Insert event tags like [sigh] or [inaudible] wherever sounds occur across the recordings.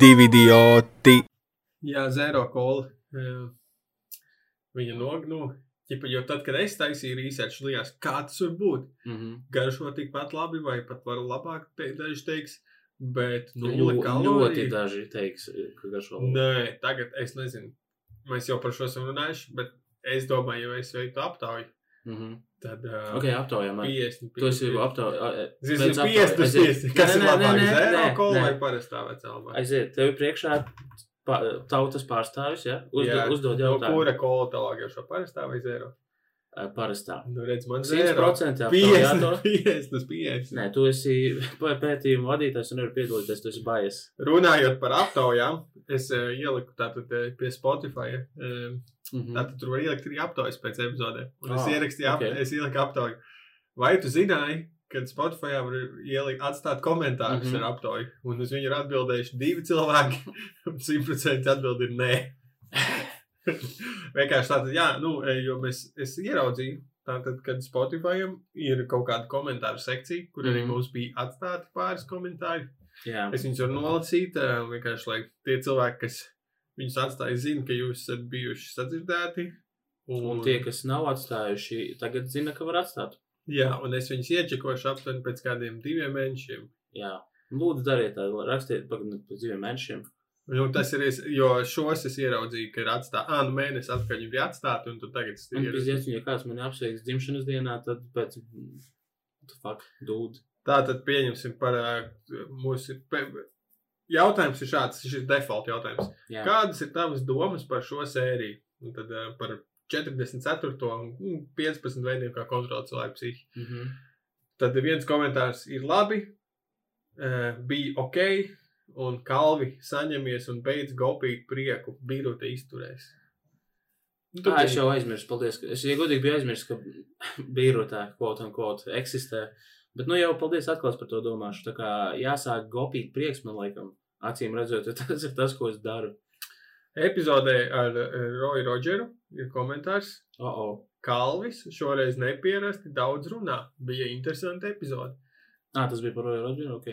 divi idioti. Jā, zero kola. Jā. Viņa nognu. Ķipa, jo tad, kad es taisīju research, likās, kā tas var būt. Mm -hmm. Garšo tikpat labi, vai pat var labāk, te, daži teiks. Bet, nu, Ļoti, kaloriju. ļoti daži teiks, ka garšo labi. Nē, tagad es nezinu. Mēs jau par šo esam runājuši, bet es domāju, ja es veiktu aptauju, Mm -hmm. tad uh, Ok, aptaujām. arī. 50. Tu esi aptaujā. Zini, 50, 50. Kas ir labāk? Zero kola vai parastā vecālā? Aiziet, tev ir priekšā pa- tautas pārstāvis, ja? Uzdod, Jā, uzdod no jautājumu. kura kola tālāk jau šo parastā vai zero? Parastā. Nu, redz, man zero. 100% 50, aptaujāto. 50 uz 50. Nē, tu esi [laughs] pē- pētījuma vadītājs un nevari piedalīties, tu esi bajas. Runājot par aptaujām, es uh, ieliku tātad pie Spotify. Uh, Mhm. tātad tur var ielikt arī aptaujas pēc epizodēm. Un es Ah, ierakstīju, ap, ok. es ieliku aptauju. Vai tu zināji, ka Spotify var ielikt, atstāt komentārus mm. -hmm. ar aptauju? Un uz viņu ir atbildējuši divi cilvēki. un 100% atbild ir nē. [laughs] Vienkārši tātad, jā, nu, e, jo mēs, es ieraudzīju, tātad, kad Spotify ir kaut kāda komentāru sekcija, kur arī Mhm. mums bija atstāti pāris komentāri. Jā. Es viņus varu nolasīt, ā, vienkārši, lai tie cilvēki, kas viņus atstāja, zina, ka jūs esat bijuši sadzirdēti. Un tie, kas nav atstājuši, tagad zina, ka var atstāt. Jā, un es viņus iečekošu aptuveni pēc kādiem diviem mēnešiem. Jā. Lūdzu, dariet tā, rakstiet pagaidām pēc diviem mēnešiem. Nu, tas ir, jo šos es ieraudzīju, ka ir atstāti, ah, nu mēnesis atpakaļ viņi bija atstāti, un tu tagad Un, ir. pēc ja kāds mani apsveiks dzimšanas dienā, tad pēc. The fuck, dude. Tā tad pieņemsim par ā, mūsu. pe- Jautājums ir šāds, šis ir default jautājums. Jā. Kādas ir tavas domas par šo sēriju? Un tad ā, par 44. un mm, 15 veidiem, kā kontrolēt cilvēku psihi. Mhm. Tad viens komentārs ir labi, uh, bija ok, un kalvi saņemies un beidz gopīt prieku, birota izturēs. Nu, Tā es biji- jau aizmirsu, paldies. Es ja godīgi biju aizmirsis, ka birotā kaut un kaut eksistē. Bet nu jau paldies atklās par to domāšu. Tā kā jāsāk gopīt prieks man laikam. Acīm redzot, tas ir tas, ko es daru. Epizodē ar eh, Roju Rodžeru ir komentārs. O, o. Kalvis šoreiz nepierasti daudz runā. Bija interesanti epizode. Ah, tas bija par Roju Rodžeru, ok.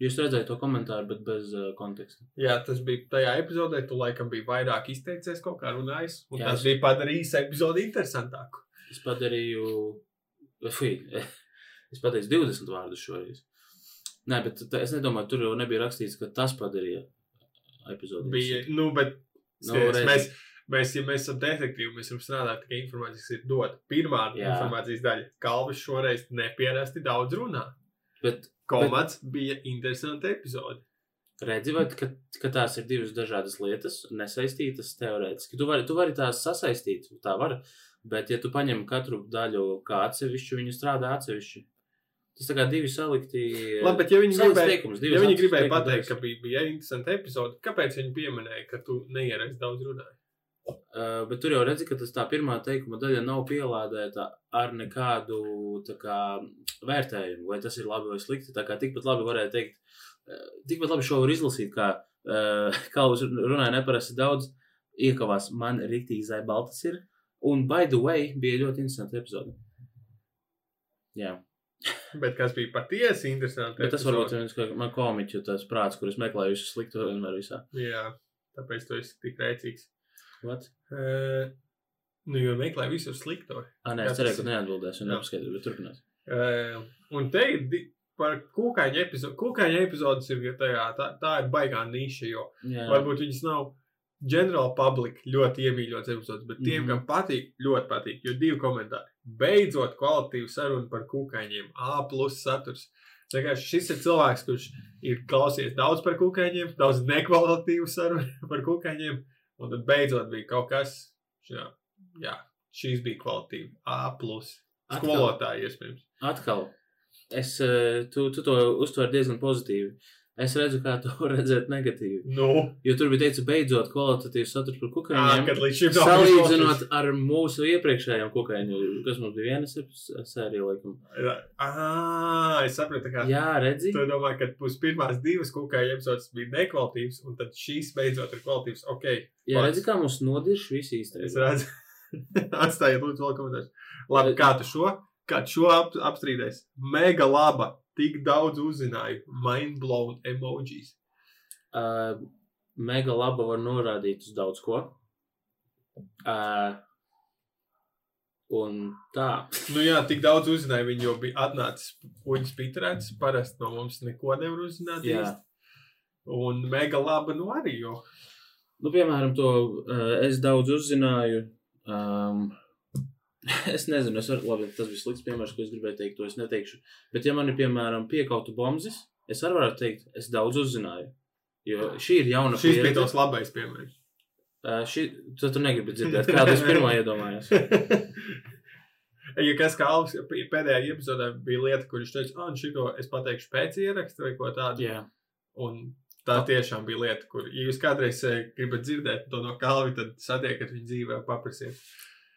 Jūs redzējāt to komentāru, bet bez uh, konteksta. Jā, tas bija tajā epizodē. Tu laikam biji vairāk izteicies, kaut kā runājis. Un Jā, tas es- bija padarījis epizodi interesantāku. Es padarīju. Fui, es pateicu 20 vārdus šoreiz. Nē, bet tā, es nedomāju, tur jau nebija rakstīts, ka tas padarīja epizodi. Bija, nu, bet Nu, skaties, redzi. mēs, mēs, ja mēs esam detektīvi, mēs varam strādāt tikai informācijas, ir dota. Pirmā Jā. Informācijas daļa. Kalvis šoreiz nepierasti daudz runā. Bet Komats bet... bija interesanta epizode. redzi, vai, ka, ka tās ir divas dažādas lietas, nesaistītas teorētiski. Tu vari, tu vari tās sasaistīt, tā var. Bet, ja tu paņem katru daļu kā atsevišķu, viņi strādā atsevišķi. Tas tā kā divi salikti. Labi, bet ja viņi gribēja, teikums, ja viņi gribēja pateikt, ka bija, bija interesanta epizode, kāpēc viņi pieminēja, ka tu neierasti daudz runāji? Uh, bet tur jau redzi, ka tas tā pirmā teikuma daļa nav pielādēta ar nekādu kā, vērtējumu, vai tas ir labi vai slikti. Tā kā tikpat labi varēja teikt, uh, tikpat labi šo var izlasīt, kā [laughs] uh, Kalvs runāja neparasti daudz, iekavās man rīktīgi zai baltas ir. Un, by the way, bija ļoti interesanti epizode. Jā, [laughs] Bet kas bija patiesi interesanti? bet tas varbūt ir viens, man komiķu tas prāts, kurus meklēju visu slikto vienmēr visā. Jā, tāpēc tu esi tik rēcīgs. What? Uh, nu, jo meklē visur slikto. Ah, nē, es cerēju, ka neatbildēs un Jā. nepaskaidroju, bet turpinās. Uh, un te ir par kūkaiņa epizodu. Kūkaiņa epizodes ir tajā, tā, tā ir baigā niša, jo Jā, varbūt viņas nav general public ļoti iemīļotas epizodes, bet tiem, Mhm. kam patīk, ļoti patīk. Jo divi komentāri. Beidzot, kvalitīva saruna par kūkaiņiem. A plus saturs. Tā kā šis ir cilvēks, kurš ir klausies daudz par kūkaiņiem, daudz nekvalitīvu sarunu [laughs] par kūkaiņiem, un tad beidzot bija kaut kas, jā, jā šīs bija kvalitīva. A plus. Skolotāji iespējams. Atkal, es, eh, tu, tu to uztver diezgan pozitīvi. Es redzu, kā to [laughs] redzēt negatīvi. Nu, Jo tur bija teikts, beidzot, kvalitatīvs saturs par kukaiņiem. kad līdz šim Salīdzinot ar mūsu iepriekšējām kukaiņu, kas mums bija viena sep- sērija, laikam. Ā, es saprotu, ka Jā, redzi? Tu domā, ka būs pirmās divas kukaiņa epizodes bija nekvalitīvas, un tad šīs beidzot ir kvalitīvas. Ok, Jā, redzi, kā mums nodirš visi es īstenībā. redzu. [laughs] Atstājiet, lūdzu, vēl komentārus. Labi, kā tu šo, kā tu šo ap, apstrīdēsi? Mega laba, tik daudz uzzināju. Mind blown emojis. Uh, mega laba var norādīt uz daudz ko. Uh, un tā. Nu jā, tik daudz uzzināja, viņi jau bija atnācis puņas pitrēts. Parasti no mums neko nevar uzzināt. Jā. īsti. Un mega laba, nu arī, jo Nu, piemēram, to uh, es daudz uzzināju. Um, [laughs] es nezinu, es varu, labi, tas bija slikts piemērs, ko es gribēju teikt, to es neteikšu. Bet, ja man ir, piemēram, piekautu bombzis, es arī varētu teikt, es daudz uzzināju. Jo šī ir jauna šis bija pieredze. tos labais piemērs. Uh, šī, tu, tu negribi dzirdēt, kādu es pirmā iedomājos. [laughs] ja kas kā Alvis pēdējā epizodē bija lieta, kur viņš teica, ah, šito es pateikšu pēc ieraksta vai ko tādu. Jā, Un tā tiešām bija lieta, kur, ja jūs kādreiz gribat dzirdēt to no Kalvi, tad satiekat viņu dzīvē paprasiet.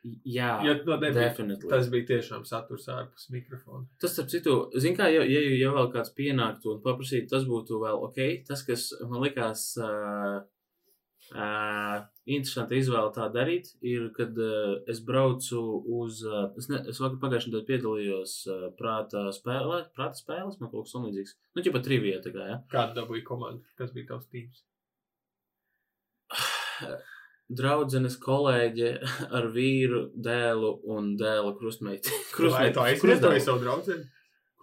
Jā Jo no, nebija, definitely. tas bija tiešām saturs ārpus mikrofona. Tas, starp citu, zin kā, ja, ja, ja vēl kāds pienāktu un paprasītu, tas būtu vēl ok. Tas, kas man likās uh, uh, interesanti izvēle tā darīt, ir, kad uh, es braucu uz, uh, es, ne, es vakar pagājušajā nedēļā piedalījos uh, prāta spēlē, prāta spēles, man kaut kas samlīdzīgs. Nu, ķipa trivija, tā kā, ja. Kāda dabūja komanda? Kas bija tavs tīms? [sighs] Draudzenes kolēģe [laughs] ar vīru, dēlu un dēla krustmeiti. [laughs] Vai tu aizvietoji savu draugu?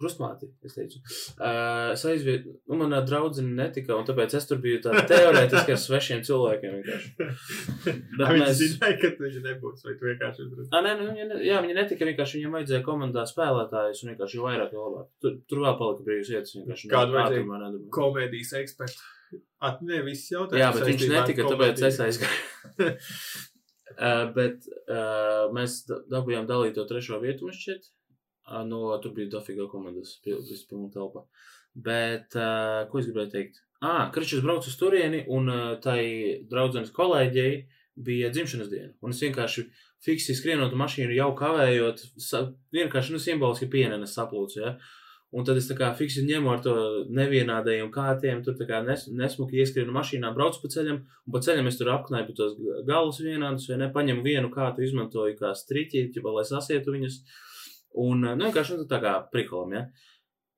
Krustmāti, es teicu. Uh, es aizvietu, nu, manā draudzene netika, un tāpēc es tur biju tā teorētiski ar svešiem cilvēkiem vienkārši. [laughs] Bet Viņi mēs... zināja, ka tu viņa nebūs, vai tu vienkārši uzrunāji? A, nē, nu, viņa, ne- jā, viņa netika vienkārši, viņam vajadzēja komandā spēlētājus, un vienkārši jo vairāk, jo labāk. Tur, tur vēl palika brīvas vietas, vienkārši. Kādu vajadzēja? Komēdijas eksperts. Atminēja visas jautājumus. Jā, bet viņš netika, tāpēc es aizgāju. [laughs] uh, bet uh, mēs da- dabūjām dalīto trešo vietu, man šķiet. Uh, no, tur bija dafīga komandas, vispilna telpa. Bet, uh, ko es gribēju teikt? Ah, Krišs brauc uz turieni, un uh, tai draudzenes kolēģei bija dzimšanas diena. Un es vienkārši fiksi skrienot mašīnu, jau kavējot, sa, vienkārši nu, simboliski pienenes saplūcu. Ja? Un tad es tā kā fiksi ņemu ar to nevienādējumu kārtiem, tur tā kā nes, nesmuki ieskrienu mašīnā, braucu pa ceļam, un pa ceļam es tur apknaipu tos galus vienādus, vai ne, paņemu vienu kārtu, izmantoju kā striķi, ķipa, lai sasietu viņus. Un, nu, vienkārši nu, tā kā prikolam, ja.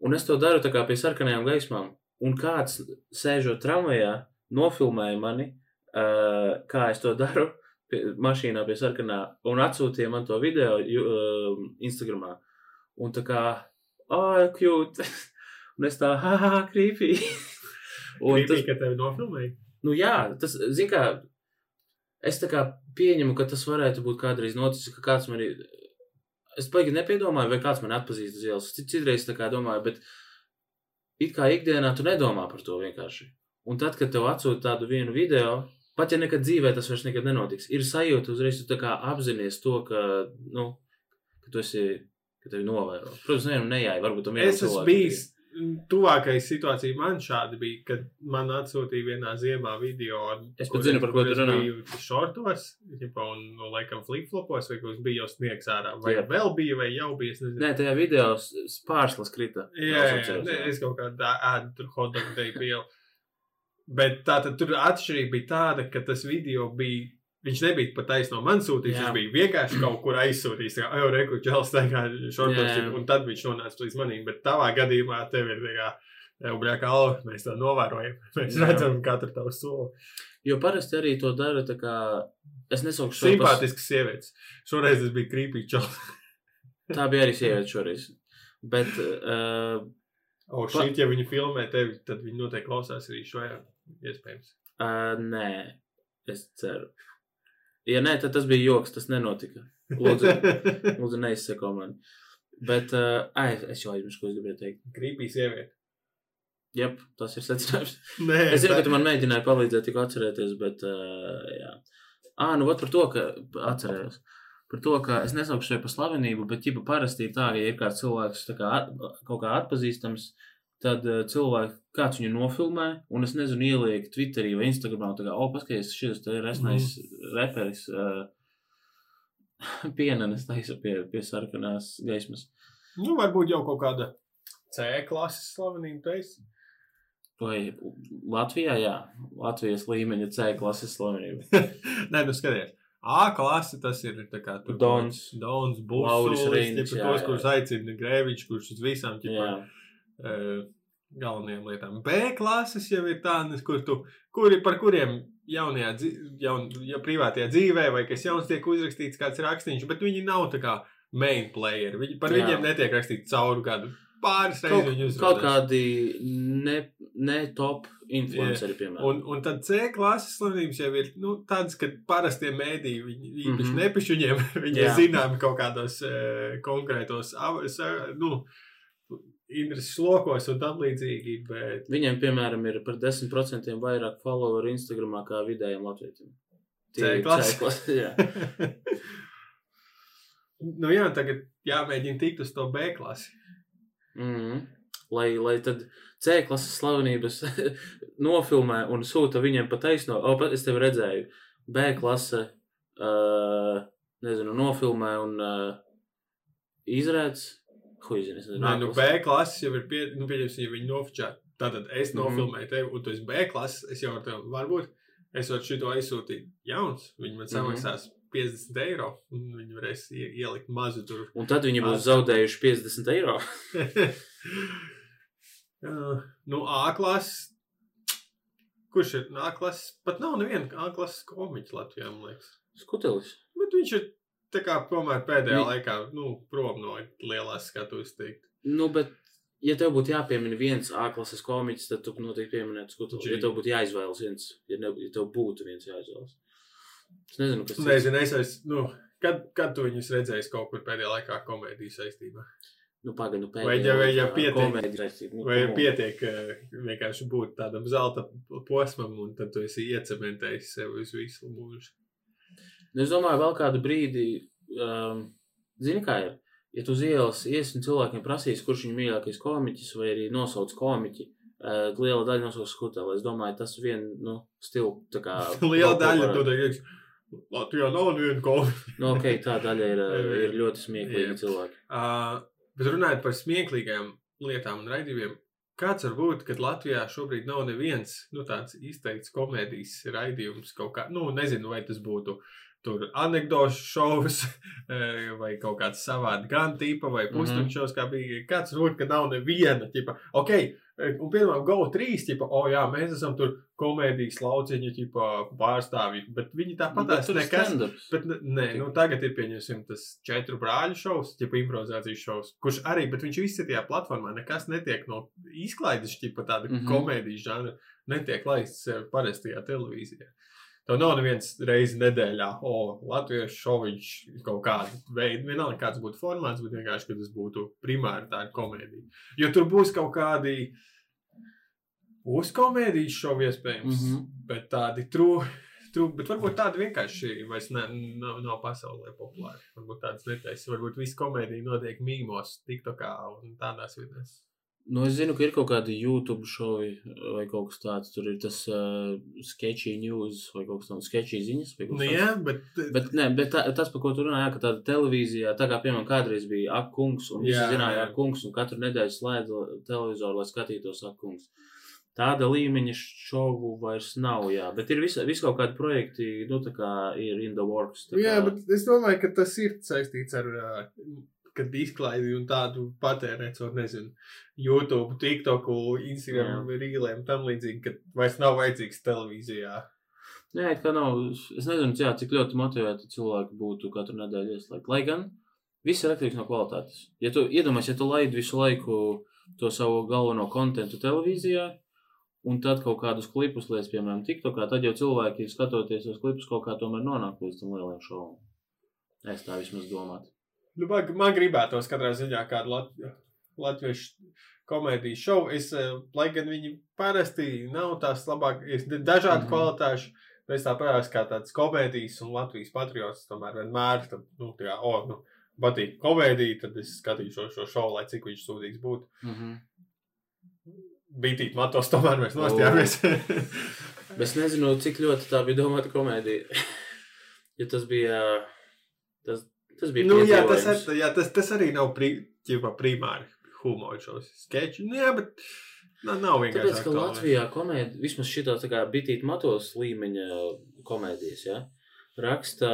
Un es to daru tā kā pie sarkanajām gaismām. Un kāds sēžot tramvajā, nofilmēja mani, uh, kā es to daru, pie, mašīnā pie sarkanā, un atsūtīja man to video uh, Instagramā. Un tā kā, ah, cute. [laughs] Un es tā, ha, ha, creepy. [laughs] un Gribīgi, tas, ka tevi nofilmēja. nu jā, tas, zin kā, es tā kā pieņemu, ka tas varētu būt kādreiz noticis, ka kāds man ir, es baigi nepiedomāju, vai kāds man atpazīst uz ielas. Cit- Citreiz tā kā domāju, bet it kā ikdienā tu nedomā par to vienkārši. Un tad, kad tev atsūta tādu vienu video, pat ja nekad dzīvē tas vairs nekad nenotiks, ir sajūta uzreiz, tu tā kā apzinies to, ka, nu, ka tu esi, ka tevi novēro. Protams, nevienam nejāja, varbūt tam Es esmu bijis. Tuvākajā situācijā man šādi bija, kad man atsūtīja vienā ziemā video. Es pat zinu, par ko tu runā. Bija šortos, un, no, laikam, flipflopos, vai kurš bija jau sniegs ārā. Vai Jā. vēl bija, vai jau bija. Nē, tajā video s- s- pārslas krita. Jā, jā, jā, es kaut kādā ēdu tur hotdogu teju pielu. Bet tā tad tur atšķirība bija tāda, ka tas video bija. Viņš nebija pat taisno man sūtījis. Viņš bija vienkārši kaut kur aizsūtījis. Tā kā jau reku čels tagad šortos, Jā. un tad viņš nonāca līdz manim. Bet tavā gadījumā tev ir tā kā. Jau brīvā alga, mēs to novērojam. [laughs] Mēs Jā. redzam katru tavu soli. Jo parasti arī to dara tā kā. Es nesaukšu to par- Simpātisks sievietes. Šoreiz tas bija creepy čels. [laughs] Tā bija arī sieviete šoreiz. Bet, uh, O, šī, ja viņi filmē tevi, tad viņi noteikti klausās arī šajā. Iespējams. uh, nē, es ceru. Ja nē, tad tas bija joks, tas nenotika. Lūdzu, [laughs] lūdzu neizseko man. Bet, uh, ai, es jau aizmirsu, ko es gribēju teikt. creepy sieviete. Jep, tas ir secinājums. Nē, Es zinu, tā- ka tu man mēģināji palīdzēt, tikko atcerēties, bet, uh, jā. Ā, nu, vat par to, ka atcerējos. Par to, ka es nesaukšu sevi par slavenību, bet, ja parasti ir tā, ja ir kāds cilvēks tā kā at, kaut kā atpazīstams, tad uh, cilvēki, kāds viņu nofilmē, un es nezinu, ieliek Twitterī vai Instagramā, tā kā, o, paskaties, šis te ir resnais reperis, [laughs] uh, pienenes taisa pie, pie sarkanās gaismas. Nu, varbūt jau kaut kāda C klases slavenība taisa. Vai Latvijā, jā, Latvijas līmeņa C klases slavenība. [laughs] Nē, nu skaties. A klase tas ir tā kā tur Dons. Dons, Lauris Bulls, Reinis, tos, jā, jā. kurus aicina Grēviņš, kurš uz visām, uh, galvenajām lietām. B klases jau ir tādas, kur tu, kuri, par kuriem jaunajā, jaun, ja privātajā dzīvē vai kas jauns tiek uzrakstīts kāds rakstīns, bet viņi nav tā kā main player. Viņi, par Jā. viņiem netiek rakstīts cauri gadu. Pāris Kaut, reizes kaut uzrādās. kādi ne, ne top influenceri, piemēram. Un, un tad C klases slimības jau ir nu, tādas, ka parastie mēdīji, viņi īpaši mm. -hmm. nepišķiņiem, [laughs] viņi ir Jā. zināmi kaut kādos uh, konkrētos, av- sa- nu, intereses lokos un tam līdzīgi, bet Viņiem, piemēram, ir par 10% vairāk followeru Instagram kā vidējiem latvietim. C klase. [laughs] jā. [laughs] nu jā, tagad jāmēģina tikt uz to B klasi. Mm. Lai, lai tad C klases slavenības [laughs] nofilmē un sūta viņiem pa taisno. O, pat es tevi redzēju. B klase, uh, nezinu, nofilmē un uh, izrādz. Nezinu, Nē, nu. B klases jau ir, pie, nu, pieņemsim, ja viņi nofočā. Tātad es Mhm. nofilmēju tevi, un tu esi B klases, es jau ar tevi varbūt, es varu šito aizsūtīt jauns, viņi man Mhm. samaksās 50 eiro, un viņi varēs ie- ielikt mazu tur. Un tad viņi būs zaudējuši 50 eiro. [laughs] Jā, nu, A klases. Kurš ir A klases? Pat nav neviena A klases komiķa Latvijā, man liekas. Skutelis. Bet viņš ir tā kā tomēr pēdējā Vi- laikā, nu, prom no lielās skatuves teikt. Nu, bet, ja tev būtu jāpiemina viens A klases komiķis, tad tu noteikti pieminētu skutelis. Ja tev būtu jāizvēlas viens, ja, ne, ja tev būtu viens jāizvēlas. Es nezinu, kas tas Nezinu, es esmu, nu, kad, kad tu viņus redzēsi kaut kur pēdējā laikā komēdijas saistībā? Nu, pagaidi, nu, Vai ja- vai ja laikā pietiek- saistība. Nu, Vai on. pietiek eh, vienkārši būt tādam zelta posmam, un tad tu esi iecementējis sev uz visu mūžu? Nu, Es domāju, vēl kādu brīdi, um, zini, kā ir. Ja tu uz ielas iesi un cilvēkiem prasīs, kurš viņu mīļākais komiķis, vai arī nosauc komiķi, uh, liela daļa nosauc skuteli. Es domāju, tas vien, nu, stilu, tā kā. [laughs] Liela daļa to teiks. Latvijā nav neviena komēdija. Nu, ok, tā daļa ir, [laughs] ir ļoti smieklīga Jā. cilvēki. Uh, bet runājot par smieklīgām lietām un raidījumiem, kāds var būt, kad Latvijā šobrīd nav neviens nu, tāds izteikts komēdijas raidījums kaut kā, nu, nezinu, vai tas būtu. Tur anekdošu šovs, [laughs] eh, vai kaut kāds savāds gan tipa, vai Mhm. pusstundas, kā bija. Kāds var būt, ka nav neviena, tipa, ok, un piemēram, GO3, tipa, o jā, mēs esam tur komēdijas lauciņa, tipa, pārstāvji, bet viņi tāpat tur ir nekas. Bet, nē, nu, tagad ir pieņemsim tas četru brāļu šovs, tipa improvizācijas šovs, kurš arī, bet viņš visi tajā platformā nekas netiek no izklaides, tipa tāda mm. -hmm. komēdijas žanra, netiek laists eh, parastajā televīzijā. Tev nav neviens reizi nedēļā, o, latviešu šoviņš kaut kādu veidu, vienalga kāds būtu formāts, bet vienkārši, ka tas būtu primāri tā komēdija. Jo tur būs kaut kādi uzkomēdijas šovi iespējams, mm. -hmm. bet tādi trūkumi. Trūk, bet varbūt tāda vienkārši vairs ne, nav, nav pasaulē populāra. Varbūt tādas netaisas. Varbūt viss komēdija notiek mīmos, tiktokā un tādās vietās. Nu, es zinu, ka ir kaut kādi YouTube šovi vai kaut kas tāds. Tur ir tas uh, sketchy news vai kaut kas tāds - sketchy ziņas. Nu, tāds. jā, bet, Bet, ne, bet tā, tas, par ko tu runāji, ka tāda televīzijā, tā kā piemēram kādreiz bija akungs, un visi Jā, zināja akungs, un katru nedēļu slēdza televizoru, lai skatītos akungs. Tāda līmeņa šovu vairs nav, jā, bet ir visi vis kaut kādi projekti, nu, tā kā ir in the works. tā jā, kā- bet es domāju, ka tas ir saistīts ar. ā, Kad izklaidi un tādu patērēt, caur, nezinu, YouTube, TikTok, Instagram, rīlēm, tam līdzīgi, ka vairs nav vajadzīgs televīzijā. Nē, it kā nav. Es nezinu, jā, cik ļoti motivēti cilvēki būtu katru nedēļu ieslēgt. Lai gan viss ir atkarīgs no kvalitātes. Ja tu iedomājies, ja tu laidi visu laiku to savu galveno kontentu televīzijā, un tad kaut kādus klipus lietas, piemēram, TikTokā, tad jau cilvēki, skatoties uz klipus, kaut kā tomēr nonāk līdz tam lielajam šovam. Es tā vismaz domāju. Nu, man, man gribētos katrā ziņā kādu lat, latviešu komēdiju šovu. Es, eh, lai gan viņi parasti nav tās labākās, dažādi mm. -hmm. kvalitāši. Es tā parādās kā tāds komēdijas un Latvijas patriots. Tomēr vienmēr, tad, nu, tā, o, nu, patīk komēdija, tad es skatīšos šo šovu, lai cik viņš sūdīgs būtu. Mm -hmm. Bītīt matos, tomēr mēs nostājāmies. [laughs] Bet es nezinu, cik ļoti tā bija domāta komēdija. [laughs] ja tas bija. Tas, bija. nu, jā, tas, ar, jā, tas, tas arī nav pri, ķipa, primāri humora šos sketči. Nu, jā, bet nav, nav vienkārši. Tāpēc, ka aktuāli. Latvijā komēdija, vismaz šī tā kā bitīt matos līmeņa komēdijas, ja, raksta,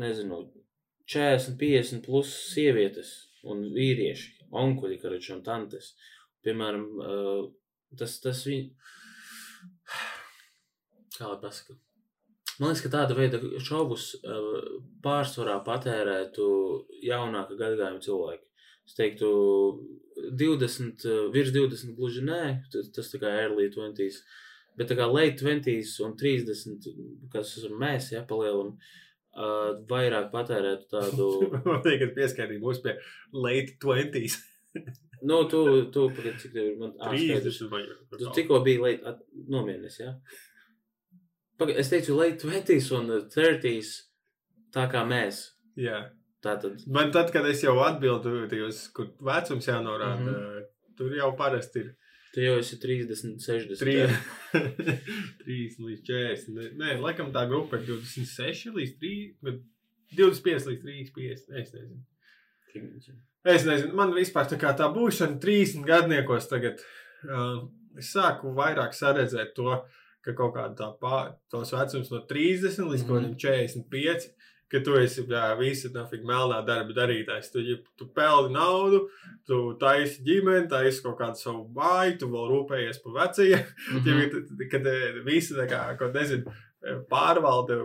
nezinu, 40, 50 plus sievietes un vīrieši, onkuļi, karači un tantes. piemēram, uh, tas, tas viņa. [sighs] Kā lai pasaka? Man liekas, ka tāda veida šovus uh, pārsvarā patērētu jaunāka gadagājuma cilvēki. Es teiktu, 20, uh, virs 20 gluži nē, tas, tas tā kā early 20s, bet tā kā late 20s un 30, kas esam mēs, ja, palielam, uh, vairāk patērētu tādu. [laughs] Man liekas, ka pieskārīt mūs pie late 20s. [laughs] nu, tu, tu, pagad, cik tev ir, man, ā, skaidrs. 30 vai Tu tikko biji late, at- nomierinies, ja? Pagad, es teicu late 20s un 30s, tā kā mēs. Jā. Tātad, Man tad, kad es jau atbildu, tajos, kur vecums jānorāda, mm. -hmm. tur jau parasti ir tu jau esi 30, 60. 3, jā. [laughs] 3 līdz 40. Nē, laikam tā grupa ir 26 līdz 3, bet 25 līdz 35. Es nezinu. Es nezinu, man vispār tā kā tā būšana 30 gadniekos tagad. Uh, es sāku vairāk saredzēt to, ka kaut kāda tā pār, tos vecums no 30 līdz kaut kādiem 45, ka tu esi jā, visa nafik melnā darba darītājs. Tu, ja tu peldi naudu, tu taisi ģimeni, taisi kaut kādu savu māju, tu vēl rūpējies par vecajiem. [laughs] Mhm. Ja, kad visi tā kā, kaut nezinu, pārvalda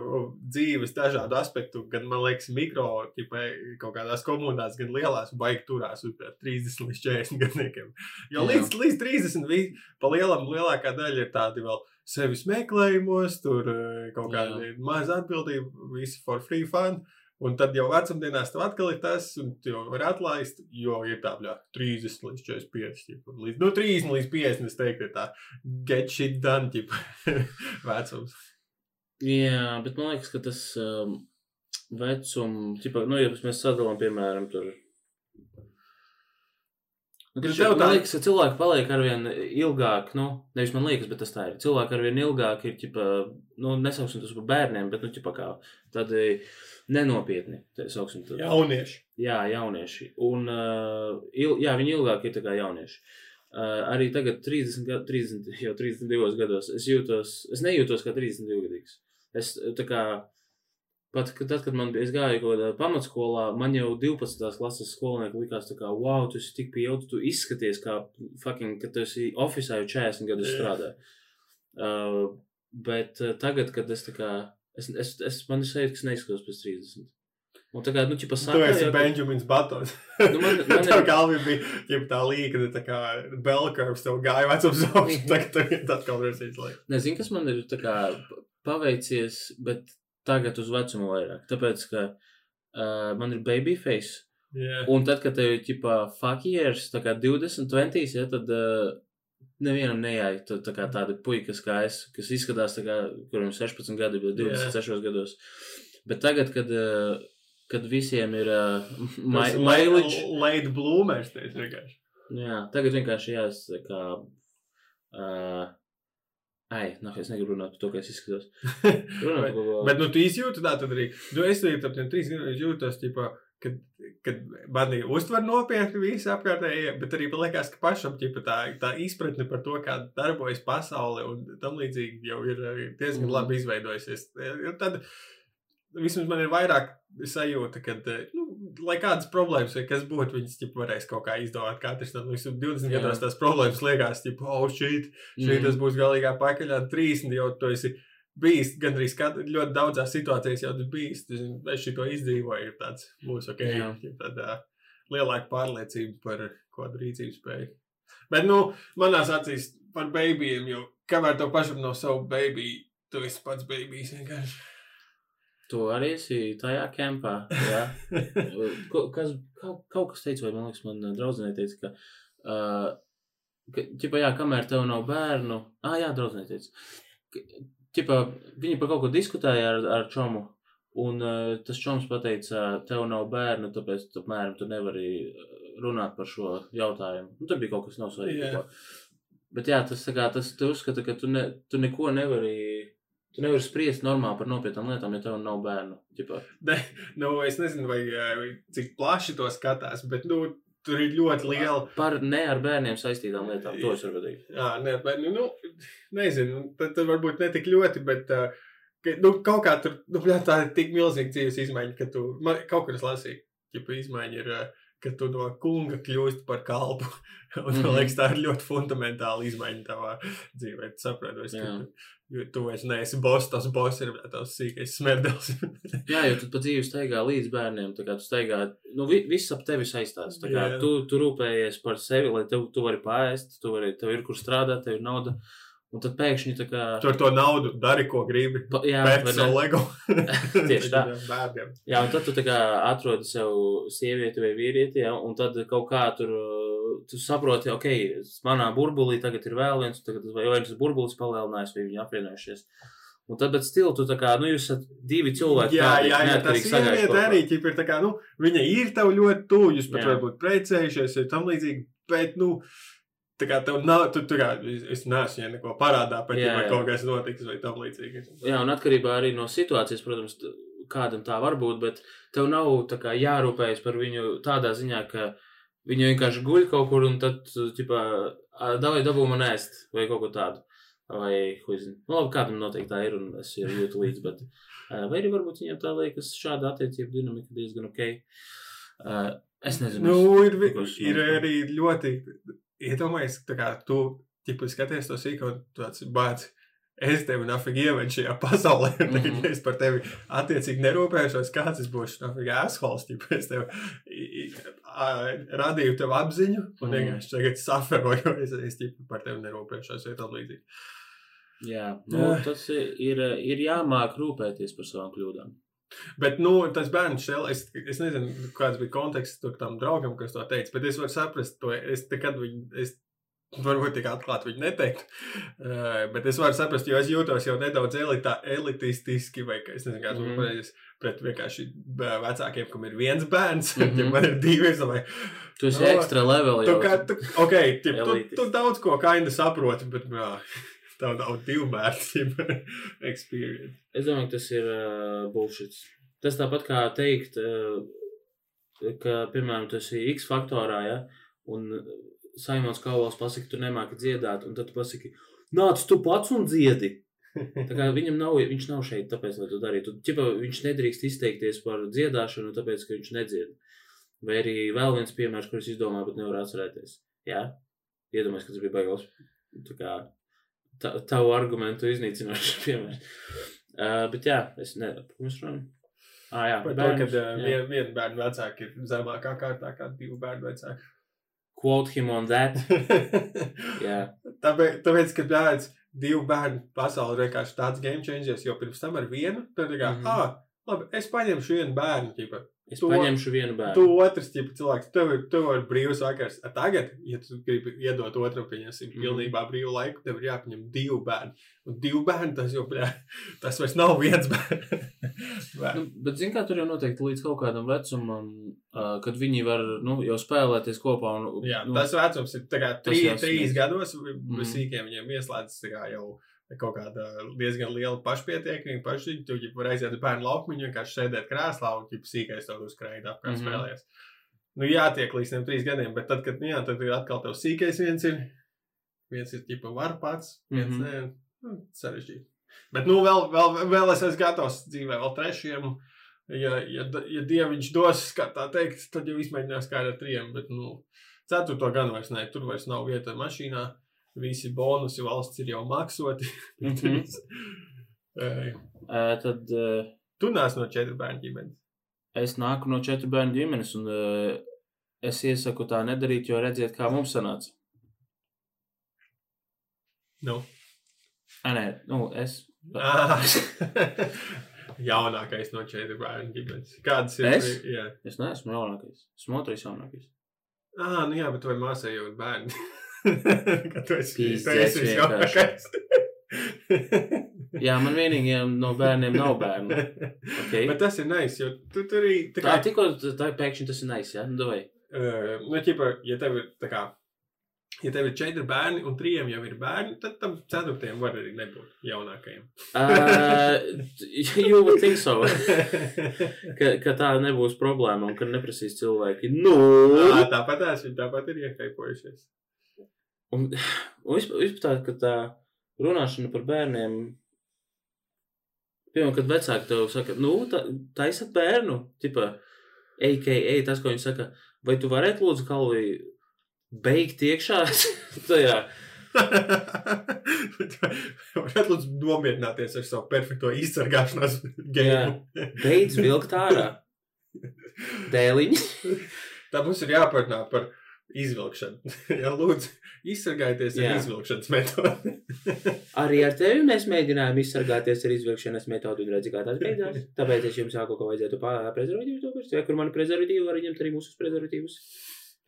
dzīves dažādu aspektu, gan, man liekas, mikro, ķipa, kaut kādās komunās, gan lielās, baigi turās uz 30 līdz 40 gadniekiem. Jo līdz, līdz 30 vi, pa lielam lielākā daļa ir tādi vēl sevis meklējumos, tur eh, kaut kāda maza atbildība, visi for free fun. Un tad jau vecumdienās tev atkal ir tas, un tu jau vari atlaist, jo ir tā, bļā, 30 līdz 45. ķipa, Līdz, nu, 30 līdz 50, es teiktu, ir tā get shit done, ķipa, [laughs] vecums. Jā, bet man liekas, ka tas um, vecums, tipa, nu, ja mēs sadalām, piemēram, tur. Nu, Bet kad tev tā- liekas, ka cilvēki paliek arvien ilgāk, nu, nevis man liekas, bet tas tā ir. Cilvēki arvien ilgāk ir, ķipa, nu, nesauksim tos par bērniem, bet, nu, ķipa, kā tādi nenopietni, tā sauksim to. Jaunieši. Jā, jaunieši. Un, uh, il, jā, viņi ilgāk ir tā kā jaunieši. Uh, arī tagad, 30, gad, 30, jau 32 gados, es jūtos, es nejūtos kā 32 gadīgs. Es tā kā, pat tad, kad man bija, gāju kaut kādā pamatskolā, man jau 12. klases skolnieki likās kā, wow, tu esi tik pieaudzis, tu izskaties kā fucking, ka tu esi oficiāli 40 gadus Jā. strādā. Uh, bet uh, tagad, kad es tā kā, es, es, es man ir sajūta, ka es neizskatos pēc 30. Un tā kā, nu, ķipa Tu saka, esi jau, ka- Benjamins Batons. Nu, man- [laughs] man Tev ir- galvā bija ķipa, tā līnija, tā kā Belkars tev gāja vecums augstu, [laughs] tagad tev atkal resīs laiks. Nezinu, kas man ir tā kā paveicies, bet tagad uz vecumu vairāk. Tāpēc, ka uh, man ir baby face. Jā. Un tad, kad tev ir ģipā fuck years, tā kā 20, 20, ja, tad uh, nevienam nejāja tā, tā kā tādi puikas kā es, kas izskatās tā kā, kuriem ir 16 gadi, bet 26 gados. Bet tagad, kad, uh, kad visiem ir uh, mailiņš, Late bloomers, tas vienkārši. jā, tagad vienkārši jāsaka, uh, ai, nah, es negribu runāt par to, kā es izskatos. [laughs] Runāt par ko. Bet, nu, tu izjūti tā tad arī. Nu, es arī tam trīs gadiem jūtos, ķipa, kad, kad mani uztver nopietni visi apkārtējie, bet arī man liekas, ka pašam ķipa, tā, tā izpratne par to, kā darbojas pasaule un tam līdzīgi jau ir diezgan Mhm. labi izveidojusies. Tad, Vismaz man ir vairāk sajūta, ka, nu, lai kādas problēmas vai kas būtu, viņas ķip, varēs kaut kā izdomāt. Katrs tam visam 20 Jā. gados tās problēmas liekas, ka, oh, šī Šī Mhm. tas būs galīgā pakaļā. 30 jau tu esi bijis gandrīz kat- ļoti daudzās situācijās, jau bijis. Es šo izdzīvoju, ir tāds mūsu ok, ir tāda lielāka pārliecība par kādu rīcību spēju. Bet, nu, manās acīs par bērniem, jo kamēr tev pašam nav savu bērnu, tu esi pats bērns vienkārši. Tu arī esi tajā. [laughs] Ko- kas, kaut, kaut kas teica, vai man liekas, man draudzenei teica, ka, uh, ka jā, kamēr tev nav bērnu, ah, jā, draudzenei teica, ka, ķipa, viņi par kaut ko diskutēja ar, ar čomu, un uh, tas čoms pateica, tev nav bērnu, tāpēc, apmēram, tu nevari runāt par šo jautājumu. Nu, tur bija kaut kas nav svarīgi. Yeah. Bet jā, tas, tā kā, tas tu uzskata, ka tu, ne, tu neko nevari, tu nevari spriest normāli par nopietnām lietām, ja tev nav bērnu. Ne, nu, es nezinu, vai, eh, cik plaši to skatās, bet nu, tur ir ļoti liela. Par ne ar bērniem saistītām lietām. To es varu pateikt. Jā, nē, bet, nu, nu, nezinu, tad, tad varbūt ne tik ļoti, bet uh, ka, nu, kaut kā tur, nu, bļā, tā ir tik milzīga dzīves izmaiņa, ka tu, man, kaut kur es lasīju, ja izmaiņa ir, uh, ka tu no kunga kļūsti par kalpu. [laughs] Un, man Mhm. liekas, tā ir ļoti fundamentāla izmaiņa tavā dzīvē. Tu saproti, ka tu, jo tu vairs neesi boss, tas boss ir tavs sīkais smerdels. [laughs] Jā, jo tu pa dzīvi staigā līdz bērniem. Tā kā tu staigā, nu, vi, viss ap tevi saistās. Tā kā Jā. tu, tu rūpējies par sevi, lai tev, tu vari pāriest, tu vari, tev ir kur strādāt, tev ir nauda. Un tad pēkšņi tā kā. tu ar to naudu dari, ko gribi. Pa, jā, Pēc savu lego. [laughs] Tieši tā. [laughs] Bērniem. Jā, un tad tu tā kā atrodi sev sievieti vai vīrieti, ja, un tad kaut kā tur uh, tu saproti, ok, manā burbulī tagad ir vēl viens, tagad vai tas burbulis palielinājis, vai viņi apvienojušies. Un tad, bet stili, tu tā kā, nu, jūs esat divi cilvēki. Jā, tādi, jā, jā, sagājuši sieviete arī ķip, ir tā kā, nu, viņa ir tev ļoti tuvu, jūs pat Jā. varbūt precējušies, vai tam līdzīgi, bet, nu, tā kā tev nav, tu, tu kā, es es neesmu viņai neko parādā, ja man jā. kaut kas notiks, vai tam līdzīgi. Jā, un atkarībā arī no situācijas, protams, kādam tā var būt, bet tev nav kā jārūpējas par viņu tādā ziņā, ka viņa vienkārši guļ kaut kur un tad, tipā, davai dabū man ēst vai kaut ko tādu. Vai, huizin. Nu, labi, kādam noteikti tā ir un es jau jūtu līdzi, bet, vai arī varbūt viņam tā liekas šāda attiecība dinamika diezgan ok. Es nezinu. Nu, es- ir, ir no- arī ļoti, iedomājies, tā kā tu, ķip, skaties to sīko, tāds bāc, es tevi nafīgi ievedu šajā pasaulē, un tagad, Mhm. ja es par tevi attiecīgi nerūpēšos, kāds es būšu nafīgi ashols, ķip, es tev radīju tev apziņu, un Mhm. vienkārši tagad saferoju, es, es ķip, par tevi nerūpēšos, vai tam līdzīgi. Jā, nu, Jā. tas ir, ir, ir jāmāk rūpēties par savām kļūdām. Bet, nu, tas bērns šeit, es, es nezinu, kāds bija konteksts tam draugam, kas to teica, bet es varu saprast to. Es nekad viņu, es varbūt tik atklāti viņu neteiktu, uh, bet es varu saprast, jo es jūtos jau nedaudz elitā, elitistiski, vai es nezinu, kāds Mhm. mm -hmm. pret vienkārši bē- vecākiem, kam ir viens bērns, [laughs] mm Mhm. -hmm. ja man ir divi, es domāju, Tu esi Nu, ekstra level tu, kā, tu, ok, tip, tu, tu daudz ko kaini saproti, bet, jā, tev nav bērnu [laughs] experience. Es domāju, ka tas ir uh, bullshit. Tas tāpat kā teikt, uh, ka, piemēram, tu esi X faktorā, ja, un Saimons Kauls pasaka, tu nemāki dziedāt, un tad tu pasaki, nāc tu pats un dziedi. [laughs] Tā kā viņam nav, viņš nav šeit, tāpēc, lai to darītu. Čipa, viņš nedrīkst izteikties par dziedāšanu, tāpēc, ka viņš nedzied. Vai arī vēl viens piemērs, kurus izdomāju, bet nevaru atcerēties. Jā, iedomājieties, ka tas bija baigals. Tā kā tā, tavu argumentu iznīcinošs [laughs] piemērs. Uh, bet jā, es nezinu, ko mēs runājam. Ah, jā, Par to, ka uh, vien, viena bērna vecāka ir zemākā kārtā kā divu bērnu vecāka. Quote him on that. [laughs] Jā, tāpēc, tāpēc, ka bērns divu bērnu pasauli vienkārši tāds game changers, jo pirms tam ar vienu, tad tā kā, mm -hmm. ah, labi, es paņemšu vienu bērnu, ķipa. Es Tu- paņemšu vienu bērnu. Tu otrs, ķipa, cilvēks, tev ir, tev ir brīvs vakars. A tagad, ja tu gribi iedot otram, pieņemsim, Mhm. pilnībā brīvu laiku, tev ir jāpaņem divu bērnu. Un divu bērnu tas jau, bļā, [laughs] tas vairs nav viens [laughs] bērns. Nu, bet, zini, kā tur jau noteikti līdz kaut kādam vecumam, uh, kad viņi var nu, jau spēlēties kopā. Un, Jā, nu, tas vecums ir tā kā trī, trīs gados. Mhm. Sīkiem viņiem ieslēdzas tā kā jau kaut kāda diezgan liela pašpietiekamība. Paši tu jau var aiziet uz bērnu laukumu, vienkārši sēdēt krēslā un ķip sīkais to uzkrājot apkārt Mhm. spēlēs. Nu, jātiek līdz tiem trīs gadiem, bet tad, kad, nu, jā, tad atkal tev sīkais viens ir, viens ir ķipa var pats, viens Mhm. nē, nu, sarežģīti. Bet, nu, vēl, vēl, vēl es esmu gatavs dzīvē vēl trešiem. Ja, ja, ja dieviņš dos, kā tā teikt, tad jau izmēģinās kā ar trījiem, bet, nu, ceturto gan vairs ne, tur vairs nav vieta mašīnā. Visi bonusi valsts ir jau maksoti. Mhm. Ej, [laughs] uh, tad uh, tu nāc no četru bērnu ģimenes. es nāku no četru bērnu ģimenes, un uh, es iesaku tā nedarīt, jo redziet, kā mums sanāca. Nu. A, nē, nu, es. [laughs] Jaunākais no četru bērnu ģimenes. Kādas ir? Es? Jā. Es neesmu jaunākais. Esmu otrais jaunākais. Ah, nu jā, bet vai māsai jau ir bērni? [laughs] [laughs] Kad tu esi, jaunākais. [laughs] Jā, man vienīgajiem no bērniem nav bērnu. Okay. Bet tas ir nice, jo tu tur arī tā Tā kā, tikko tā pēkšņi tas ir nice, jā, nu, davai. uh, nu, ķipa, ja tev ir tā kā, ja tev ir četri bērni un trijiem jau ir bērni, tad tam ceturtajam var arī nebūt jaunākajam. Uh, you would think so. ka, ka tā nebūs problēma un ka neprasīs cilvēki. Nu, Ā, tāpat viņi tāpat ir iekaipojušies. Un, un vispār, ka tā runāšana par bērniem. Piemēram, kad vecāki tev saka, nu, tā, taisat bērnu, tipā, AKA tas, ko viņi saka, vai tu varētu lūdzu Kalvī beigt iekšā [laughs] tajā? Varētu lūdzu nomierināties ar savu perfekto izsargāšanās gēmu. Beidz vilkt ārā. [laughs] Dēliņi. Tā mums ir jāparunā par izvilkšanu. [laughs] Jā, lūdzu, izsargājieties ar izvilkšanas metodi. [laughs] Arī ar tevi mēs mēģinājām izsargāties ar izvilkšanas metodu un redzi, kā tas beidzās. Tāpēc es jums saku, ka vajadzētu prezervatīvus nopirkt. Vai kur man prezervatīvi var ņemt arī mūsu prezervatīvus?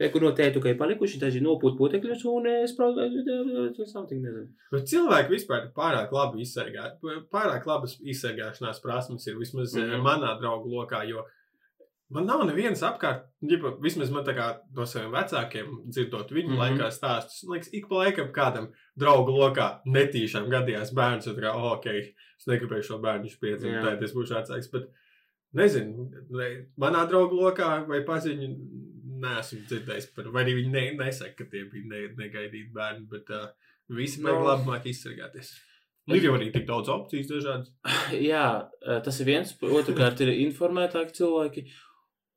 Vai kur no tētu, ka ir palikuši daži nopūt putekļus un es protu, something nezinu. Bet cilvēki vispār ir pārāk labi izsargāti. Pārāk labas izsargāšanās prasmes ir vismaz mm. -hmm. manā draugu lokā. Jo man nav nevienas apkārt, ģipa, vismaz man tā kā no saviem vecākiem dzirdot viņu mm. -hmm. laikā stāstus. Man liekas, ik pa laikam kādam draugu lokā netīšām gadījās bērns. Un tā kā, oh, ok, es negribēju šo bērnu piedzimst, Jā. tad es būšu vecāks. Bet nezinu, ne, manā draugu lokā vai paziņu. Nesmu dzirdējis par, vai arī viņi ne, nesaka, ka tie bija ne, negaidīti bērni, bet uh, visi No. no. labi māk izsargāties. Nu, ir jau arī tik daudz opcijas dažādas. [laughs] Jā, tas ir viens. Otrakārt, ir informētāki cilvēki.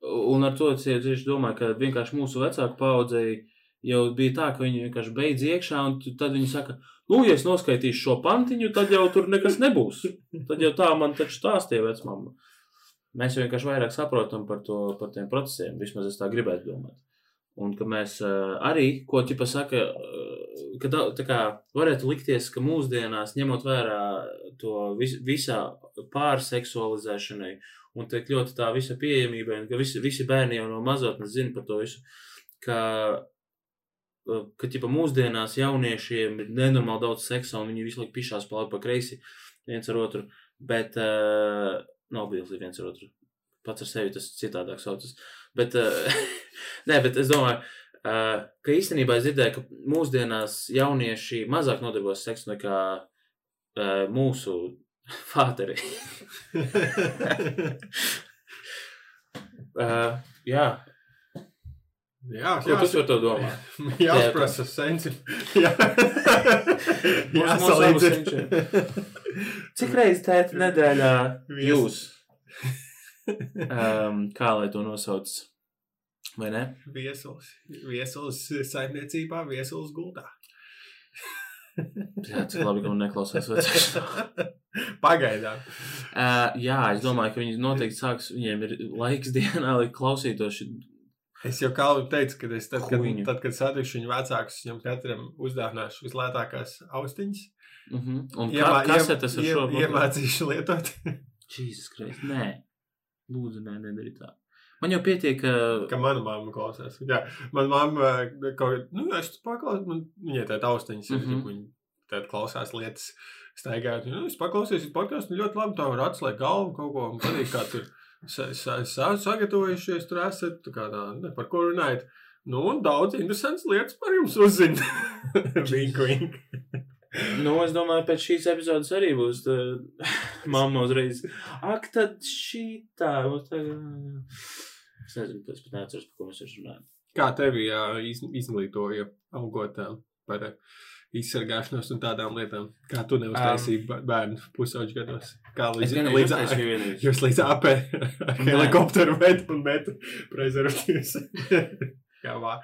Un ar to es tieši domāju, ka vienkārši mūsu vecāku paudzei jau bija tā, ka viņi vienkārši beidz iekšā, un tad viņi saka, nu, ja es noskaitīšu šo pantiņu, tad jau tur nekas nebūs. Tad jau tā man taču stāstīja vecmāma. Mēs vienkārši vairāk saprotam par, to, par tiem procesiem, vismaz es tā gribētu domāt. Un ka mēs uh, arī, ko ķipa saka, uh, ka tā, tā kā varētu likties, ka mūsdienās, ņemot vērā to vis, visā pārseksualizēšanai un tiek ļoti tā visa pieejamība, un ka visi, visi bērni jau no mazotnes zina par to visu, ka, uh, ka ķipa mūsdienās jauniešiem ir nenormāli daudz seksa un viņi visu laiku pišās pa labi pa kreisi viens ar otru, bet uh, nav bildi viens ar otru. Pats ar sevi tas citādāk saucas. Bet, uh, [laughs] nē, bet es domāju, uh, ka īstenībā es dzirdēju, ka mūsdienās jaunieši mazāk nodarbojas seksu nekā uh, mūsu [laughs] fāteri. uh, [laughs] jā, Jā, ko tu par to domā? [laughs] Jāsprasa sensi. Jā, abus Cik reizes tēta nedēļā jūs? Um, kā lai to nosauc? Vai ne? Viesuls. Viesuls saimniecībā, viesuls gultā. [laughs] Jā, cik labi, ka man neklausās vecāks. [laughs] Pagaidām. Uh, jā, es domāju, ka viņi noteikti sāks, viņiem ir laiks dienā, lai klausītos. Es jau kā jau teicu, ka es tad, kad, Huīņu. tad, kad satikšu viņu vecākus, viņam katram uzdāvināšu vislētākās austiņas. Uh -huh. Un kā, Iemā- kas iem- tas ar šo? Iemācīšu lietot. [laughs] Jēzus Kristus, nē. Lūdzu, nē, nedari tā. Man jau pietiek, ka... Ka mana mamma klausās. Jā, man mamma eh, kaut kā, nu, es paklausos, man viņai tāda austiņas, mm. -hmm. viņa tad klausās lietas, staigājot. Nu, es paklausījos podkāstu, nu, ļoti labi, tā var atslēgt galvu kaut ko, un patīk, kā tur sa, sa, sa, sagatavojušies, tur esat, tā kā tā, ne, par ko runājat. Nu, un daudz interesants lietas par jums uzzina. [laughs] vink, vink. Nu, es domāju, pēc šīs epizodes arī būs tā, [laughs] mamma uzreiz. Ak, tad šī tā. tā es nezinu, es pat neatceros, par ko mēs runājam. Kā tevi jā, iz, izglītoja augot par ā, izsargāšanos un tādām lietām? Kā tu neuztaisīji um, bērnu pusauģu gados? Kā līdz, līdz, vienreiz. Jūs līdz AP [laughs] [laughs] helikopteru met un met prezervatīvas. Kā vā,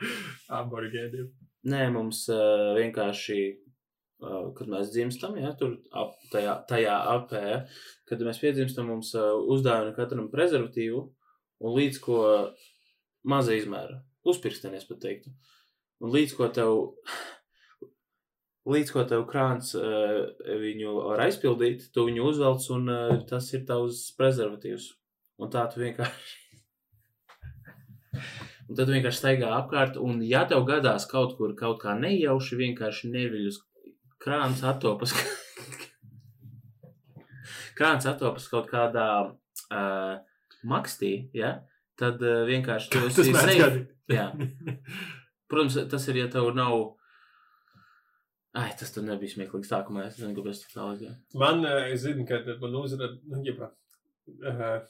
aborigēniem. Nē, mums uh, vienkārši, kad mēs dzimstam, ja, tur ap, tajā, tajā apē, kad mēs piedzimstam, mums uh, uzdāvina katram prezervatīvu un līdz ko maza izmēra. Uzpirksteni, es pat teiktu. Un līdz ko tev, līdz ko tev krāns uh, viņu var aizpildīt, tu viņu uzvelc un uh, tas ir tavs prezervatīvs. Un tā tu vienkārši. [laughs] Un tad vienkārši staigā apkārt, un ja tev gadās kaut kur kaut kā nejauši, vienkārši neviļus krāns attopas. krāns [laughs] attopas kaut kādā uh, makstī, ja? tad uh, vienkārši tu [laughs] Tas esi safe. Jā. [laughs] Protams, tas ir, ja tev nav. Ai, tas tur nebija smieklīgi sākumā. Es nezinu, kāpēc tā līdzi. Man, es zinu, ka man uzrada, nu, ģipā, uh,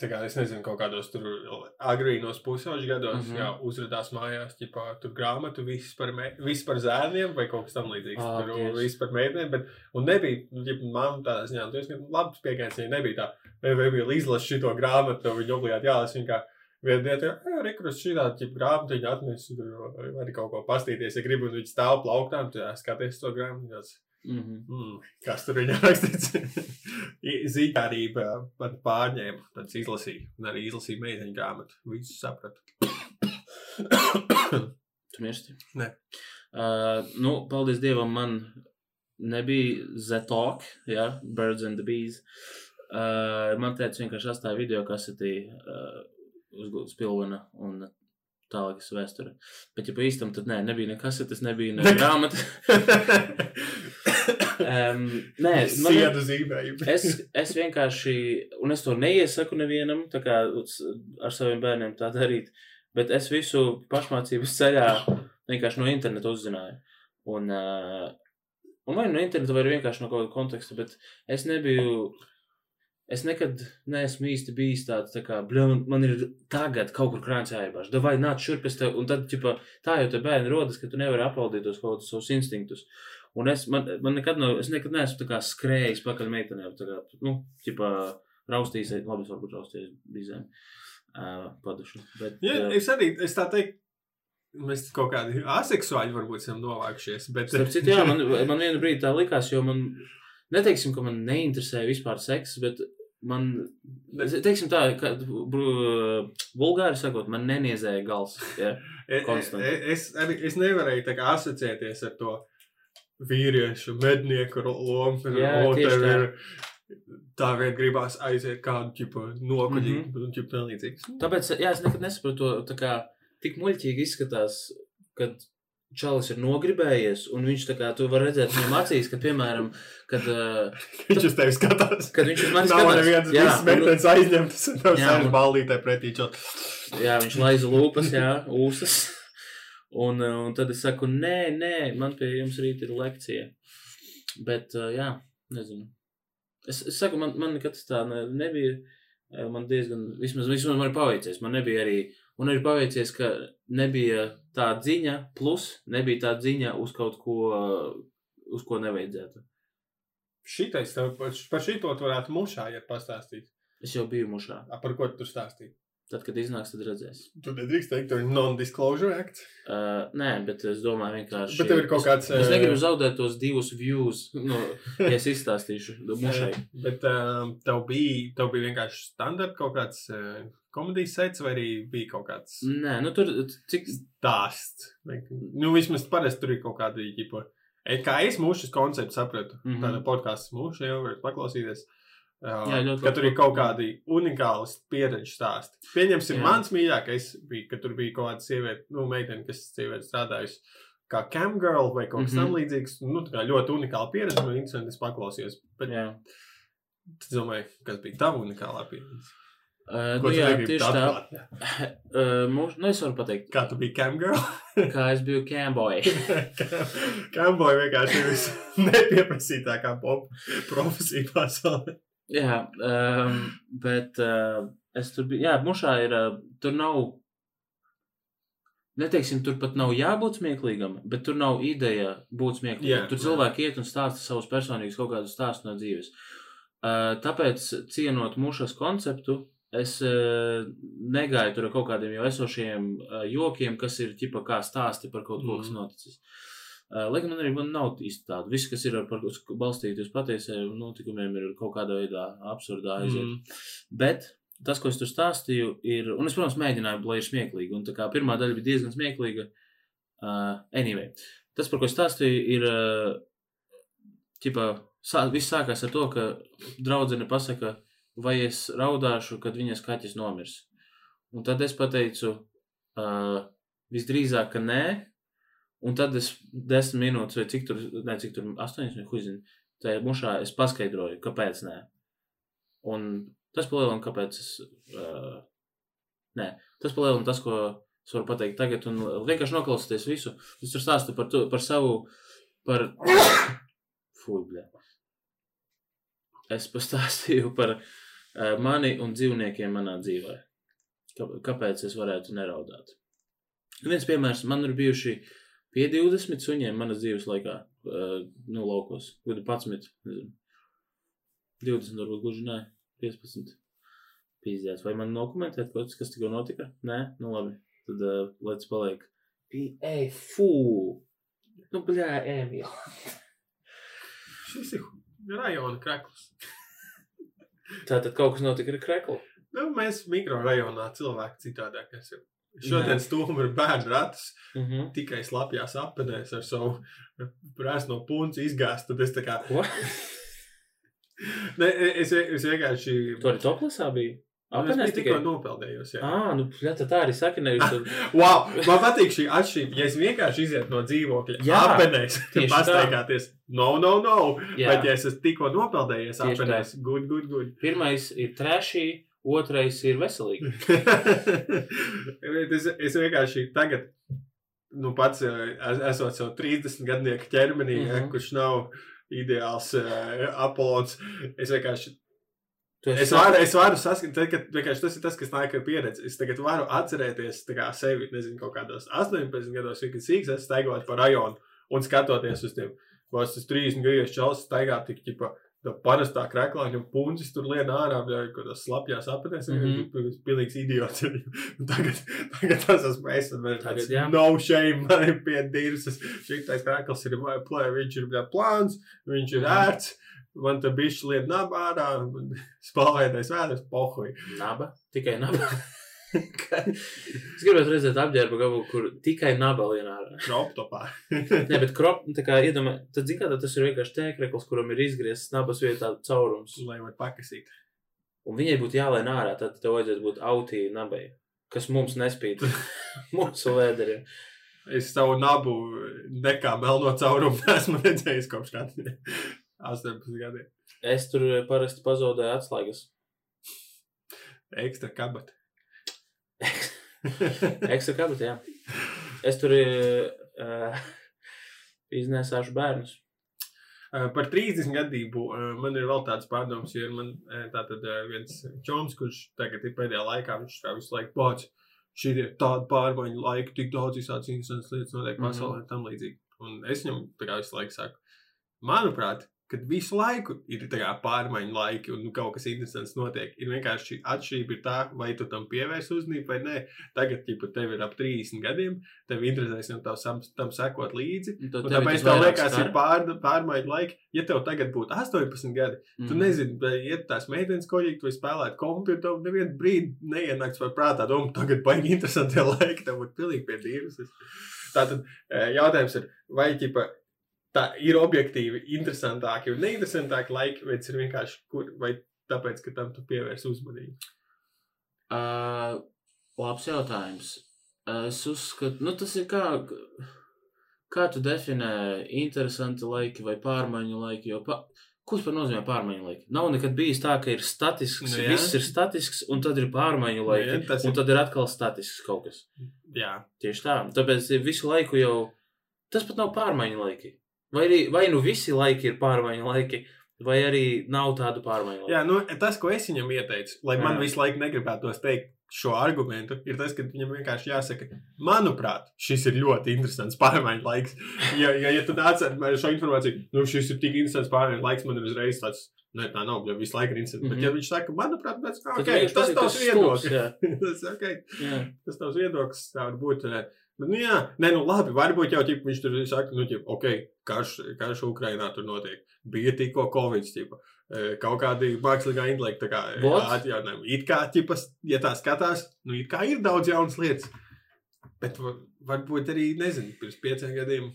tā kā es nezinu, kaut kādos tur agrīnos pusauģu gados, mm. -hmm. jā, uzrādās mājās, ģipā, tur grāmatu, viss par, me, viss par zēniem vai kaut kas tam līdzīgs. Ā, tur tieši. viss par meitenēm, bet, un nebija, ģipā, mamma tādā ziņā, tu esi labs piekāns, viņa nebija tā, vai, vai bija izlaši šito grāmatu, viņa obligāti jālas, viņa kā, Vienu dienu, jā, rekrus šī tāda grāmatiņa atnesu, tur var kaut ko pastīties, ja gribi, un viņi stāv plauktām, jā, skaties to grāmatiņu. Mm -hmm. Mm, kas tur viņam rakstīts? [laughs] Zīmērība man pārņēma, tad izlasīju, un arī izlasīju meiteņu grāmatu. Visu sapratu. [coughs] Tu mirsti? Nē. Uh, nu, paldies Dievam, man nebija Zetalk, ja, Birds and the Bees. Uh, man teica vienkārši atstāja video kasetī uh, uz spilvena un tālāk es vēsture. Bet, ja pa īstam, tad nē, nebija ne kasetes, nebija ne grāmata. [laughs] [laughs] um, nē, man, Siedu zīmējumu. es, es vienkārši, un es to neiesaku nevienam, tā kā ar saviem bērniem tā darīt, bet es visu pašmācības ceļā vienkārši no interneta uzzināju. Un, uh, un vai no interneta, vai vienkārši no kaut kāda konteksta, bet es nebiju. Es nekad neesmu īsti bijis tāds, tā kā, bļa, man- ir tagad kaut kur krāns jāiebāž. Vai nāc šurp, es tev, un tad, ķipa, tā jau te bērni rodas, ka tu nevari apvaldīt tos kaut kādus savus instinktus. Un es, man, man nekad nav, es nekad neesmu skrējis pakaļ meitenēm, kā, nu, ķipa, raustījis, labi, es varbūt raustījis bizēm, uh, padušu. Bet, Jā, uh, es arī, es tā teiktu, mēs kaut kādi aseksuāļi varbūt esam novākušies, bet... Starp citu, jā, man, man vienu brīdi tā likās, jo man, neteiksim, ka man neinteresēja vispār seks, bet man, teiksim tā, ka vulgāri sakot, man neniezēja gals. Ja? [laughs] E- e- konstanti. e- Es, arī, es nevarēju tā kā asociēties ar to vīriešu mednieku lomu. Jā, tev tā. ir Tā vien gribās aiziet kādu tipu nokuģi Mhm. un tipu tā līdzīgs. Tāpēc, jā, es nekad nesaprotu to, tā kā tik muļķīgi izskatās, kad čalis ir nogribējies, un viņš tā kā, tu var redzēt viņam acīs, ka, piemēram, kad, uh, [laughs] Viņš uz tevi skatās. kad viņš uz mani Nav skatās. nevienas Jā, visas un- meitenes aizņemtas un tev Jā, sēž ballītē pretī čot. Jā, viņš laiza lūpas, jā, ūsas. Un, uh, un tad es saku, nē, nē, man pie jums rīt ir lekcija. Bet, uh, jā, nezinu. Es, es saku, man, man nekad tā ne, nebija. eh, Man diezgan, vismaz, vismaz man ir paveicies. Man nebija arī, un arī paveicies, ka nebija tā ziņa, plus nebija tā ziņa uz kaut ko, uz ko nevajadzētu. Šitais tev par, šito tu varētu mušā, ja pastāstīt. Es jau biju mušā. A, par ko tu stāstīji? Tad, kad iznāks, tad redzēs. Tu nedrīkst teikt, tur ir non-disclosure act. Uh, nē, bet es domāju, vienkārši. Bet tev ir kaut kāds, Es, es negribu zaudēt tos divus views, nu, ja es izstāstīšu [laughs] mušai. Bet um, tev, bija, tev bija vienkārši standarta kaut kāds uh, komēdijas sets, vai arī bija kaut kāds Nē, nu tur cik. stāsts. Nu, vismaz parasti tur ir kaut kāda īpa. Kā es mūžus konceptu sapratu, mm. -hmm. tāda podkāstu mūža jau var paklausīties. Uh, Jā, ļoti ka tur ir kaut kādi unikāli pieredzi stāsti. Pieņemsim, Jā. mans mīļākais bija, ka tur bija kaut kāda sieviete, nu, meitene, kas sieviete strādājusi kā camgirl vai kaut kas mm. -hmm. tam līdzīgs. Nu, tā kā ļoti unikāla pieredze, un interesanti es paklausījos. Bet Jā, es domāju, kas bija tava unikālā pieredze? uh, Ko nu, jā tieši tā. Uh, mūs, nu, es varu pateikt, Kā tu biji camgirl? [laughs] kā es biju camboy. [laughs] Camboy vienkārši ir vispieprasītākā pop profesija pasaulē. Jā, um, bet uh, es tur biju. Jā, mušā ir. Uh, tur nav. Neteiksim, tur pat nav jābūt smieklīgam, bet tur nav ideja būt smieklīgam. Jā, tur jā. cilvēki iet un stāsta savus personīgus kaut kādus stāstus no dzīves. Uh, tāpēc, cienot mušas konceptu, es uh, negāju tur ar kaut kādiem jau esošiem uh, jokiem, kas ir ķipa kā stāsti par kaut ko, kas Mhm. noticis. Uh, lai gan man arī man nav īsti tāda. Viss, kas ir ar- par, balstīti uz patiesiem notikumiem, ir kaut kādā veidā absurdā aiziet. Mm. Bet tas, ko es tur stāstīju, ir. Un es, protams, mēģināju, lai ir smieklīgi. Un tā kā pirmā daļa bija diezgan smieklīga. Uh, anyway, tas, par ko es stāstīju, ir. Uh, ķipā, sā, viss sākās ar to, ka draudzene pasaka, vai es raudāšu, kad viņas kaķis nomirs. Un tad es pateicu, uh, visdrīzāk, ka nē. Un tad es desmit minūtes, vai cik tur, ne cik tur, astoņas, huizini, tajā mušā es paskaidroju, kāpēc nē. Un tas palielina, kāpēc es. Uh, nē, tas palielina tas, ko es varu pateikt tagad, un vienkārši noklausīties visu. Es tur stāstu par, to, par savu. Par... [coughs] Fūbļē. Es pastāstīju par uh, mani un dzīvniekiem manā dzīvē. Kā, kāpēc es varētu neraudāt? Viens piemērs, man ir bijuši pie 20 suņiem manas dzīves laikā, uh, nu, laukos, gadu 11, nezinu. 20, varbūt gluži nē, 15. Pīzdēts. Vai man nokomentēt kaut kas, kas tikko notika? Nē, nu labi. Tad uh, lec paliek. Pī, ej, fū! Nu, bļā, jau. [laughs] Šis ir rajona krekls. Tātad kaut kas notika ar kreklu. Nu, mēs mikrorajonā cilvēki citādāk esam. Šodien stūmu ir bērnu ratus, Mm -hmm. tikai slapjās apenēs ar savu prēsno punci izgāzt. Tad es tā kā, Ko? [laughs] ne, es, es vienkārši. Tu arī toplasā biji? Nu, biju tikko nopeldējos. Jā. Ā, nu, jā, tad tā arī saka, nevis [laughs] tad... Wow, man patīk šī atšķirība. Ja es vienkārši izietu no dzīvokļa, Jā, tieši tā. pastaigāties, no, no, no. Jā. Bet, ja es esmu tikko nopeldējies, tā. apenēs, good, good, good. Pirmais ir trešī, otrais ir veselīgi. [laughs] Es, es vienkārši tagad, nu, pats eh, es- esot jau 30 gadnieku ķermenī, mm. -hmm. kurš nav ideāls uh, Apollons, es vienkārši. Es varu, es varu saskatīt, ka tas ir tas, kas nāk ar pieredzi. Es tagad varu atcerēties kā sevi, nezinu, kaut kādos 18 gados, kad sīks esmu staigājis pa rajonu un skatoties uz tiem, vos tas 30 gadus čels staigā tik, ķipa, tā parastā kreklāņa un puncis tur lien ārā, bļauj, kaut tās slapjās apatēs, mm. -hmm. pilnīgs idiots. [laughs] Tagad, tagad tas esmu es, un man ir tāds jā. no shame, [laughs] man ir pie dīras. Šitais krekls ir, vai plē, viņš ir, bļā, plāns, viņš ir Mhm. ērts. Man te bišķi lien nabā ārā, [laughs] spalvētais vēders, pohuj. Naba, tikai naba. Es gribētu redzēt apģērbu gabalu, kur tikai naba lien ārā. Kroptopā. [laughs] Nē, bet krop, tā kā iedomā, tad zin kā, tad tas ir vienkārši tēkrekls, kuram ir izgriezts nabas vietā caurums. Lai var pakasīt. Un viņai būtu jālēn ārā, tad tev vajadzētu būt autī nabai, kas mums nespīd. [laughs] Mūsu vēderiem. Es savu nabu nekā melno caurumu [laughs] esmu redzējis kopš kādiem 18 gadiem. Es tur parasti pazaudēju atslēgas. Ekstra kabata. Ekstra [laughs] kabata, jā. Es tur uh, iznēsāšu bērnus. Eh, Par 30 gadību man ir vēl tāds pārdoms, jo man tātad eh, viens čoms, kurš tagad ir pēdējā laikā, viņš tā visu laiku pats. Šī ir tāda pārmaiņu laika, tik daudz visādas interesantas lietas notiek pasaulē un tam līdzīgi. Un es viņam tā kā visu laiku saku, manuprāt, kad visu laiku ir pārmaiņu laiki un nu, kaut kas interesants notiek, ir vienkārši atšķirība ir tā, vai tu tam pievērsi uzmanību vai nē. Tagad, ja tev ir ap 30 gadiem, tev interesēs jau tam, tam sekot līdzi. Tad tāpēc tev liekas, ir pār, pārmaiņu laiki. Ja tev tagad būtu 18 gadi, mm. tu Mhm. nezini, vai iet tās meitenes koļīgi, vai spēlēt komputeru, tev nevienu brīdi neienāks par prātā domu, tagad baigi interesanti [laughs] laiki, tev būtu pilnīgi pie dīvas. Tātad eh, jautājums ir, vai ķipa, tā ir objektīvi interesantāki un neinteresantāki laiki, vai tas ir vienkārši, kur, vai tāpēc, ka tam tu pievērsi uzmanību. Uh, labs jautājums. Es uzskatu, nu tas ir kā, kā tu definē interesanti laiki vai pārmaiņu laiki, jo pa, ko tas par nozīmē pārmaiņu laiki? Nav nekad bijis tā, ka ir statisks, Nu nu, jā. viss ir statisks, un tad ir pārmaiņu laiki, jā, tas ir- un tad ir atkal statisks kaut kas. Jā, Tieši tā, tāpēc visu laiku jau, tas pat nav pārmaiņu laiki. Vai, arī, vai nu visi laiki ir pārmaiņu laiki, vai arī nav tādu pārmaiņu laiku. Jā, nu, tas, ko es viņam ieteicu, lai man Jā. visu laiku negribētos teikt šo argumentu, ir tas, ka viņam vienkārši jāsaka, manuprāt, šis ir ļoti interesants pārmaiņu laiks. [laughs] Ja, ja, ja tu nāc ar šo informāciju, nu, šis ir tik interesants pārmaiņu laiks, man ir uzreiz tāds. Nē, tā nav, jo visu laiku ir interesanti. Mm -hmm. Bet, Mhm. ja viņš saka, manuprāt, [laughs] tas, okay, vienkārši tas ir tavs viedoklis. tas, okay, tas tavs viedoklis tā var būt. eh, Bet, nu, jā, nē, nu, labi, varbūt jau ķip, viņš tur saka, nu, ķip, ok, karš, karš Ukrainā tur notiek. Bija tikko Covid, ķipa. Eh, Kaut kādi mākslīgā intelekta, kā What? atjaunojumi. It kā, ķipas, ja tā skatās, nu, it kā ir daudz jaunas lietas. Bet va- varbūt arī, nezinu, pirms pieciem gadiem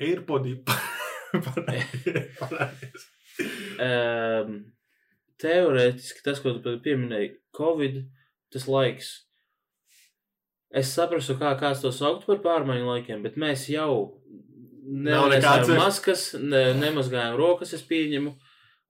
AirPodī [laughs] parādījās. Um, teorētiski tas, ko tu pieminēji, Covid, tas laiks. Es saprotu, kā kāds to saukt par pārmaiņu laikiem, bet mēs jau nenesām maskas, ne, nemazgājām rokas, es pieņemu,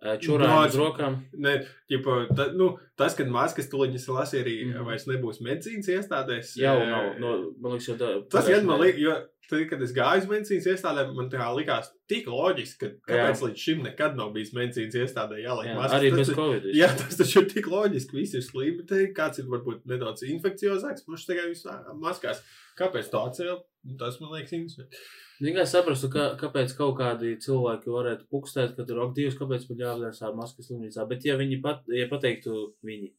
eh, čurājām uz rokām. Ne, ķipa, ta, nu, tas, kad maskas tuliņas lasīja arī mm vairs nebūs medicīnas iestādēs. Jau nav, no, man liekas, jau tā. Tas gan man liekas, jo tad, kad es gāju uz medicīnas iestādēm, man tā kā likās tik loģiski, ka kāpēc līdz šim nekad nav bijis medicīnas iestādē jāliek Jā, maskas. arī Tas bez ir- Covid. Jā, tas taču ir tik loģiski. Visi ir slimi, te kāds ir varbūt nedaudz infekciozāks, kurš tikai visā maskās. Kāpēc tā atcēla? Tas man liekas interesanti. Tikai saprastu, ka, kāpēc kaut kādi cilvēki varētu pukstēt, ka tur ak, Dievs, kāpēc man jāapdara ar masku slimnīcā. Bet, ja viņi pat, ja pateiktu viņi,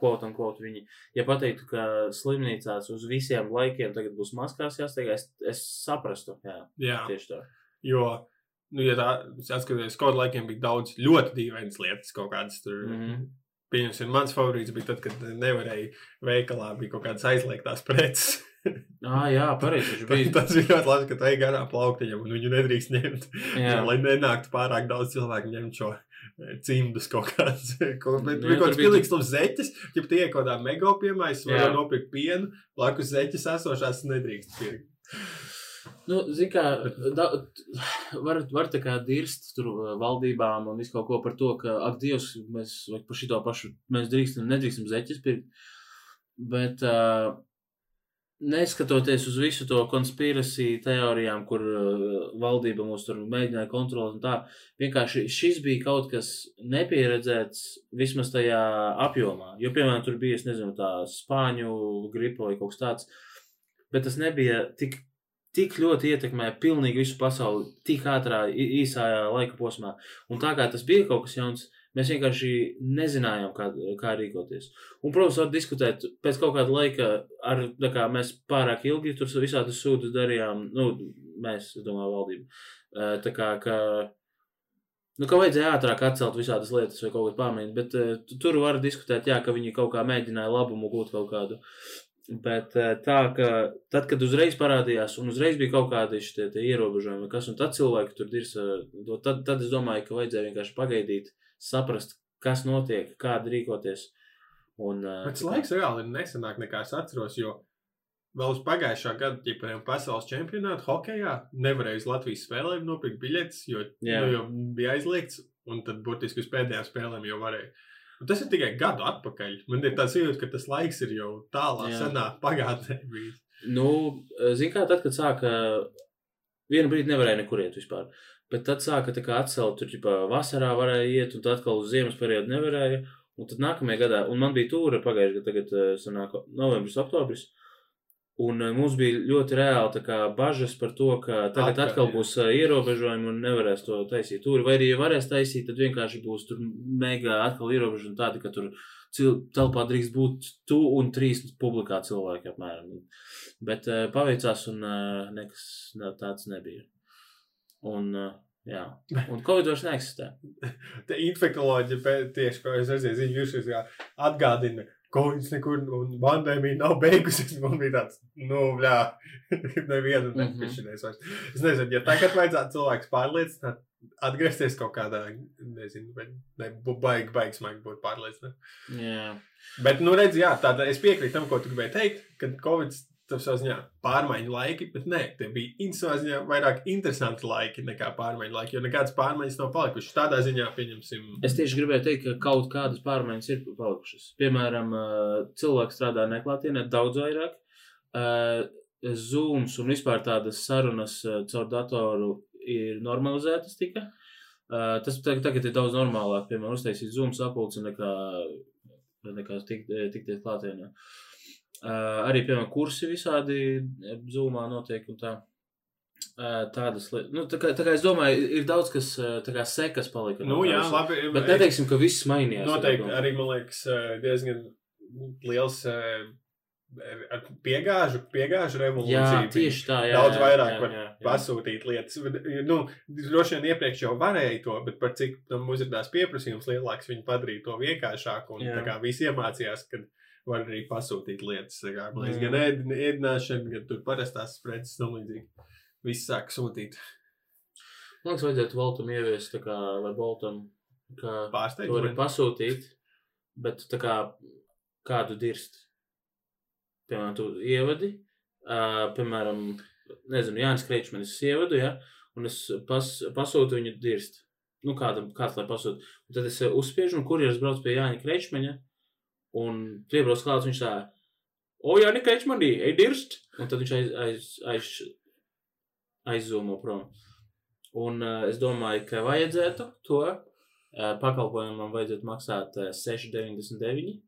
quote un quote viņi. Ja pateiktu, ka slimnīcās uz visiem laikiem tagad būs maskās jāsteigā, es, es saprastu, jā, Jā, tieši tā. jo, nu, ja tā atskaties, kaut laikiem bija daudz ļoti dīvainas lietas, kaut kādas tur. Mm. -hmm. Pieņemsim, mans favorīts bija tad, kad nevarēja veikalā, bija kaut kādas aizliegtās preces. [laughs] Ah, jā, pareizi, bija. Tas bija ļoti labi, ka tu ej garā plauktiņam un viņu nedrīkst ņemt. Jā. Lai nenāktu pārāk daudz cilvēku ņemt šo eh, cimdus kaut kādas. Ko, [laughs] bet Jā, kaut kāds bija pilnīgs labs zeķis, ja tie ir kaut kādā mega piemērs, var nopirkt pienu, blakus zeķis esošās nedrīkst pirkt. Nu, zin kā, da, var, var tā kā dirst tur uh, valdībām un visu kaut ko par to, ka, ak, Dievs, mēs vai par šito pašu, mēs drīkstam, nedrīkstam zeķis pirkt. Bet, uh, neskatoties uz visu to konspirāciju teorijām, kur uh, valdība mūs tur mēģināja kontrolēt un tā, vienkārši šis bija kaut kas nepieredzēts vismaz tajā apjomā. Jo, piemēram, tur bija, es nezinu, tā spāņu gripa vai kaut kas tāds, bet tas nebija tik tik ļoti ietekmē pilnīgi visu pasauli, tik ātrā, īsā laika posmā. Un tā kā tas bija kaut kas jauns, mēs vienkārši nezinājām, kā, kā rīkoties. Un, protams, var diskutēt pēc kaut kāda laika, ar, kā mēs pārāk ilgi tur visādus sūdus darījām, nu, mēs, es domāju, valdība. Eh, Tā kā, ka, nu, ka vajadzēja ātrāk atcelt visādas lietas vai kaut ko pārmaiņot, bet tu- tur var diskutēt, jā, ka viņi kaut kā mēģināja labumu gūt kaut kādu. Bet eh, tā, ka tad, kad uzreiz parādījās, un uzreiz bija kaut kādi šie ierobežojumi, kas, un tad cilvēki tur dirs, eh, tad, tad es domāju, ka vajadzēja vienkārši pagaidīt, saprast, kas notiek, kādi rīkoties. Un, Bet tas laiks reāli ir nesenāk nekā es atceros, jo vēl uz pagājušā gada, ja piemēram, pasaules čempionāta hokeja nevarēja uz Latvijas spēlēm nopirkt biļetes, jo, Jā. nu, jo bija aizliegts, un tad burtiski uz pēdējām spēlēm jau varēja. Un tas ir tikai gadu atpakaļ. Man ir tāds jūtas, ka tas laiks ir jau tālāk, senā pagātnē. Nu, zini, kā tad, kad sāka, vienu brīdi nevarēja nekur iet vispār. Bet tad sāka tā kā atcelt, tur ģipā, vasarā varēja iet, un tad atkal uz ziemas periodu nevarēja. Un tad nākamajā gadā, un man bija tūra pagājušajā gadā, tagad eh, sanāk novembris, oktobris. Un eh, mums bija ļoti reāli tā kā bažas par to, ka tagad Atkal, atkal būs eh, ierobežojumi un nevarēs to taisīt tūri. Vai arī, ja varēs taisīt, tad vienkārši būs tur mega atkal ierobežojumi tādi, ka tur telpā drīkst būt tu un trīs publikā cilvēki apmēram. Bet paveicās, un nekas ne, tāds nebija. Un, uh, jā, [laughs] un Covid vairs neeksistē. Te infektuoloģija pē- tieši, ko es redzēju, ziņu virsmas, kā atgādina, viņš nekur, un pandēmija nav beigusies. Man bija tāds, nu, bļā, [laughs] nevienu Mhm. nepišķinies vairs. Es nezinu, ja tagad vajadzētu cilvēks pārliecināt, atgriezties kaut kādā, nezinu, vai ne, baigi, baigi smagi būt pārliecināt. Jā, Bet, nu, redz, jā, tāda es piekrītu tam, ko tu gribēji teikt, ka Covid savā ziņā pārmaiņu laiki, bet nē, tie bija savā ziņā vairāk interesanti laiki nekā pārmaiņu laiki, jo nekādas pārmaiņas nav palikušas. Tādā ziņā, pieņemsim, es tieši gribēju teikt, ka kaut kādas pārmaiņas ir palikušas. Piemēram, cilvēks strādā neklātienē daudz vairāk. Zooms un vispār tādas sarunas caur datoru ir normalizētas tika. Uh, tas tagad, ir daudz normālāk, piemēram, uztaisīt Zoom sapulci nekā, nekā tik- tikties klātienē. Uh, arī, piemēram, kursi visādi zūmā notiek un tā. Uh, tādas lietas. Nu, tā, kā, tā kā es domāju, ir daudz kas, uh, tā kā sekas palika. no nu, jā, tās. labi. Bet neteiksim, ka viss mainījās. Noteikti arī, man liekas, diezgan liels ar piegāžu, piegāžu revolūcija. Jā, tieši tā. Jā, Daudz vairāk jā, jā, jā. pasūtīt lietas. Bet, Nu, droši vien iepriekš jau varēja to, bet par cik tam uzrādījās pieprasījums lielāks, viņi padarīja to vienkāršāku. Un Jā. tā kā visi iemācījās, ka var arī pasūtīt lietas. Kā, man liekas, gan ēd- ēdināšana, gan tur parastās preces un līdzīgi. Viss sāk sūtīt Man liekas, vajadzētu Voltam ieviest, tā kā, vai Boltam, ka to var pasūtīt, bet tā kā kādu dirst. Piemēram, tu ievadi, uh, piemēram, nezinu, Jānis Kreičmanis ievadu, ja, un es pas, pasūtu viņu dirst. Nu, kādam, kāds lai pasūta. Un tad es uzspiežu, un kurjeris brauc pie Jāņa Kreičmaņa, un piebrauc klāts, viņš tā, o, Jāņa Kreičmanī, ej dirst! Un tad viņš aiz, aiz, aiz, aizzūmo prom. Un uh, es domāju, ka vajadzētu to uh, pakalpojumam vajadzētu maksāt uh, 6,99.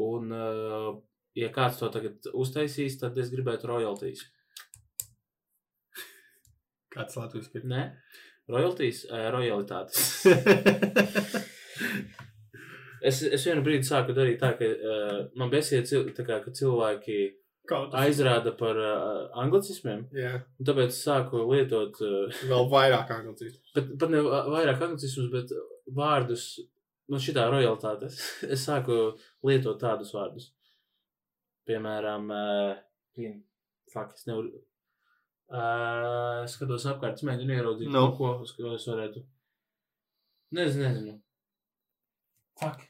Un, uh, ja kāds to tagad uztaisīs, tad es gribētu royalties. Kāds Latvijas ir? Nē, royalties, uh, royalitātes. [laughs] Es, es vienu brīdi sāku darīt tā, ka uh, man besīja, cil, kā, ka cilvēki aizrāda par uh, anglicismiem, Jā, un tāpēc es sāku lietot, uh, vēl vairāk anglicīs. pat, pat ne va- vairāk anglicismus, bet vārdus, nu šitā royalitāte, es, [laughs] es sāku lietot tādus vārdus. Piemēram, uh, fuck, es nevaru, uh, skatos apkārt, es mēģinu ieraudzīt, Nu. no. ko, uz ko es varētu. Nezinu, nezinu. Fuck.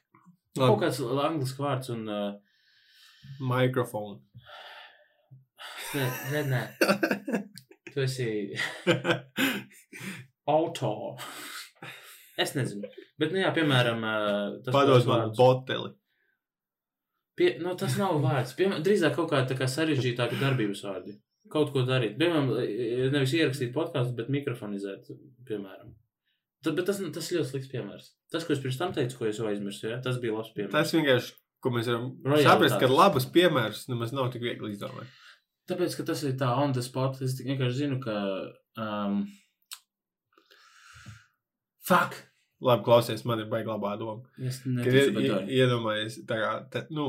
Kaut Labi. kāds anglisks vārds un. Uh, Mikrofonu. nē, nē, nē. Tu esi [laughs] auto. Es nezinu. Bet, nu jā, piemēram, uh, tas Padod man boteli. Pie, nu, tas nav vārds. Piemēram, drīzāk kaut kāda kā sarežģītāka darbības vārdi. Kaut ko darīt. Piemēram, nevis ierakstīt podkāstu, bet mikrofonizēt, piemēram. Tad, bet tas, tas ļoti slikts piemērs. Tas, ko es pirms tam teicu, ko es jau aizmirsu, ja? tas bija labs piemērs. Tas vienkārši, ko mēs varam saprast, ka labus piemērus nemaz nav tik viegli izdomāt. Tāpēc, ka tas ir tā on the spot, es vienkārši zinu, ka. Um, fuck! Labi, klausies, man ir baigi labā doma. Es ir dara. iedomājies, tā kā, te, nu,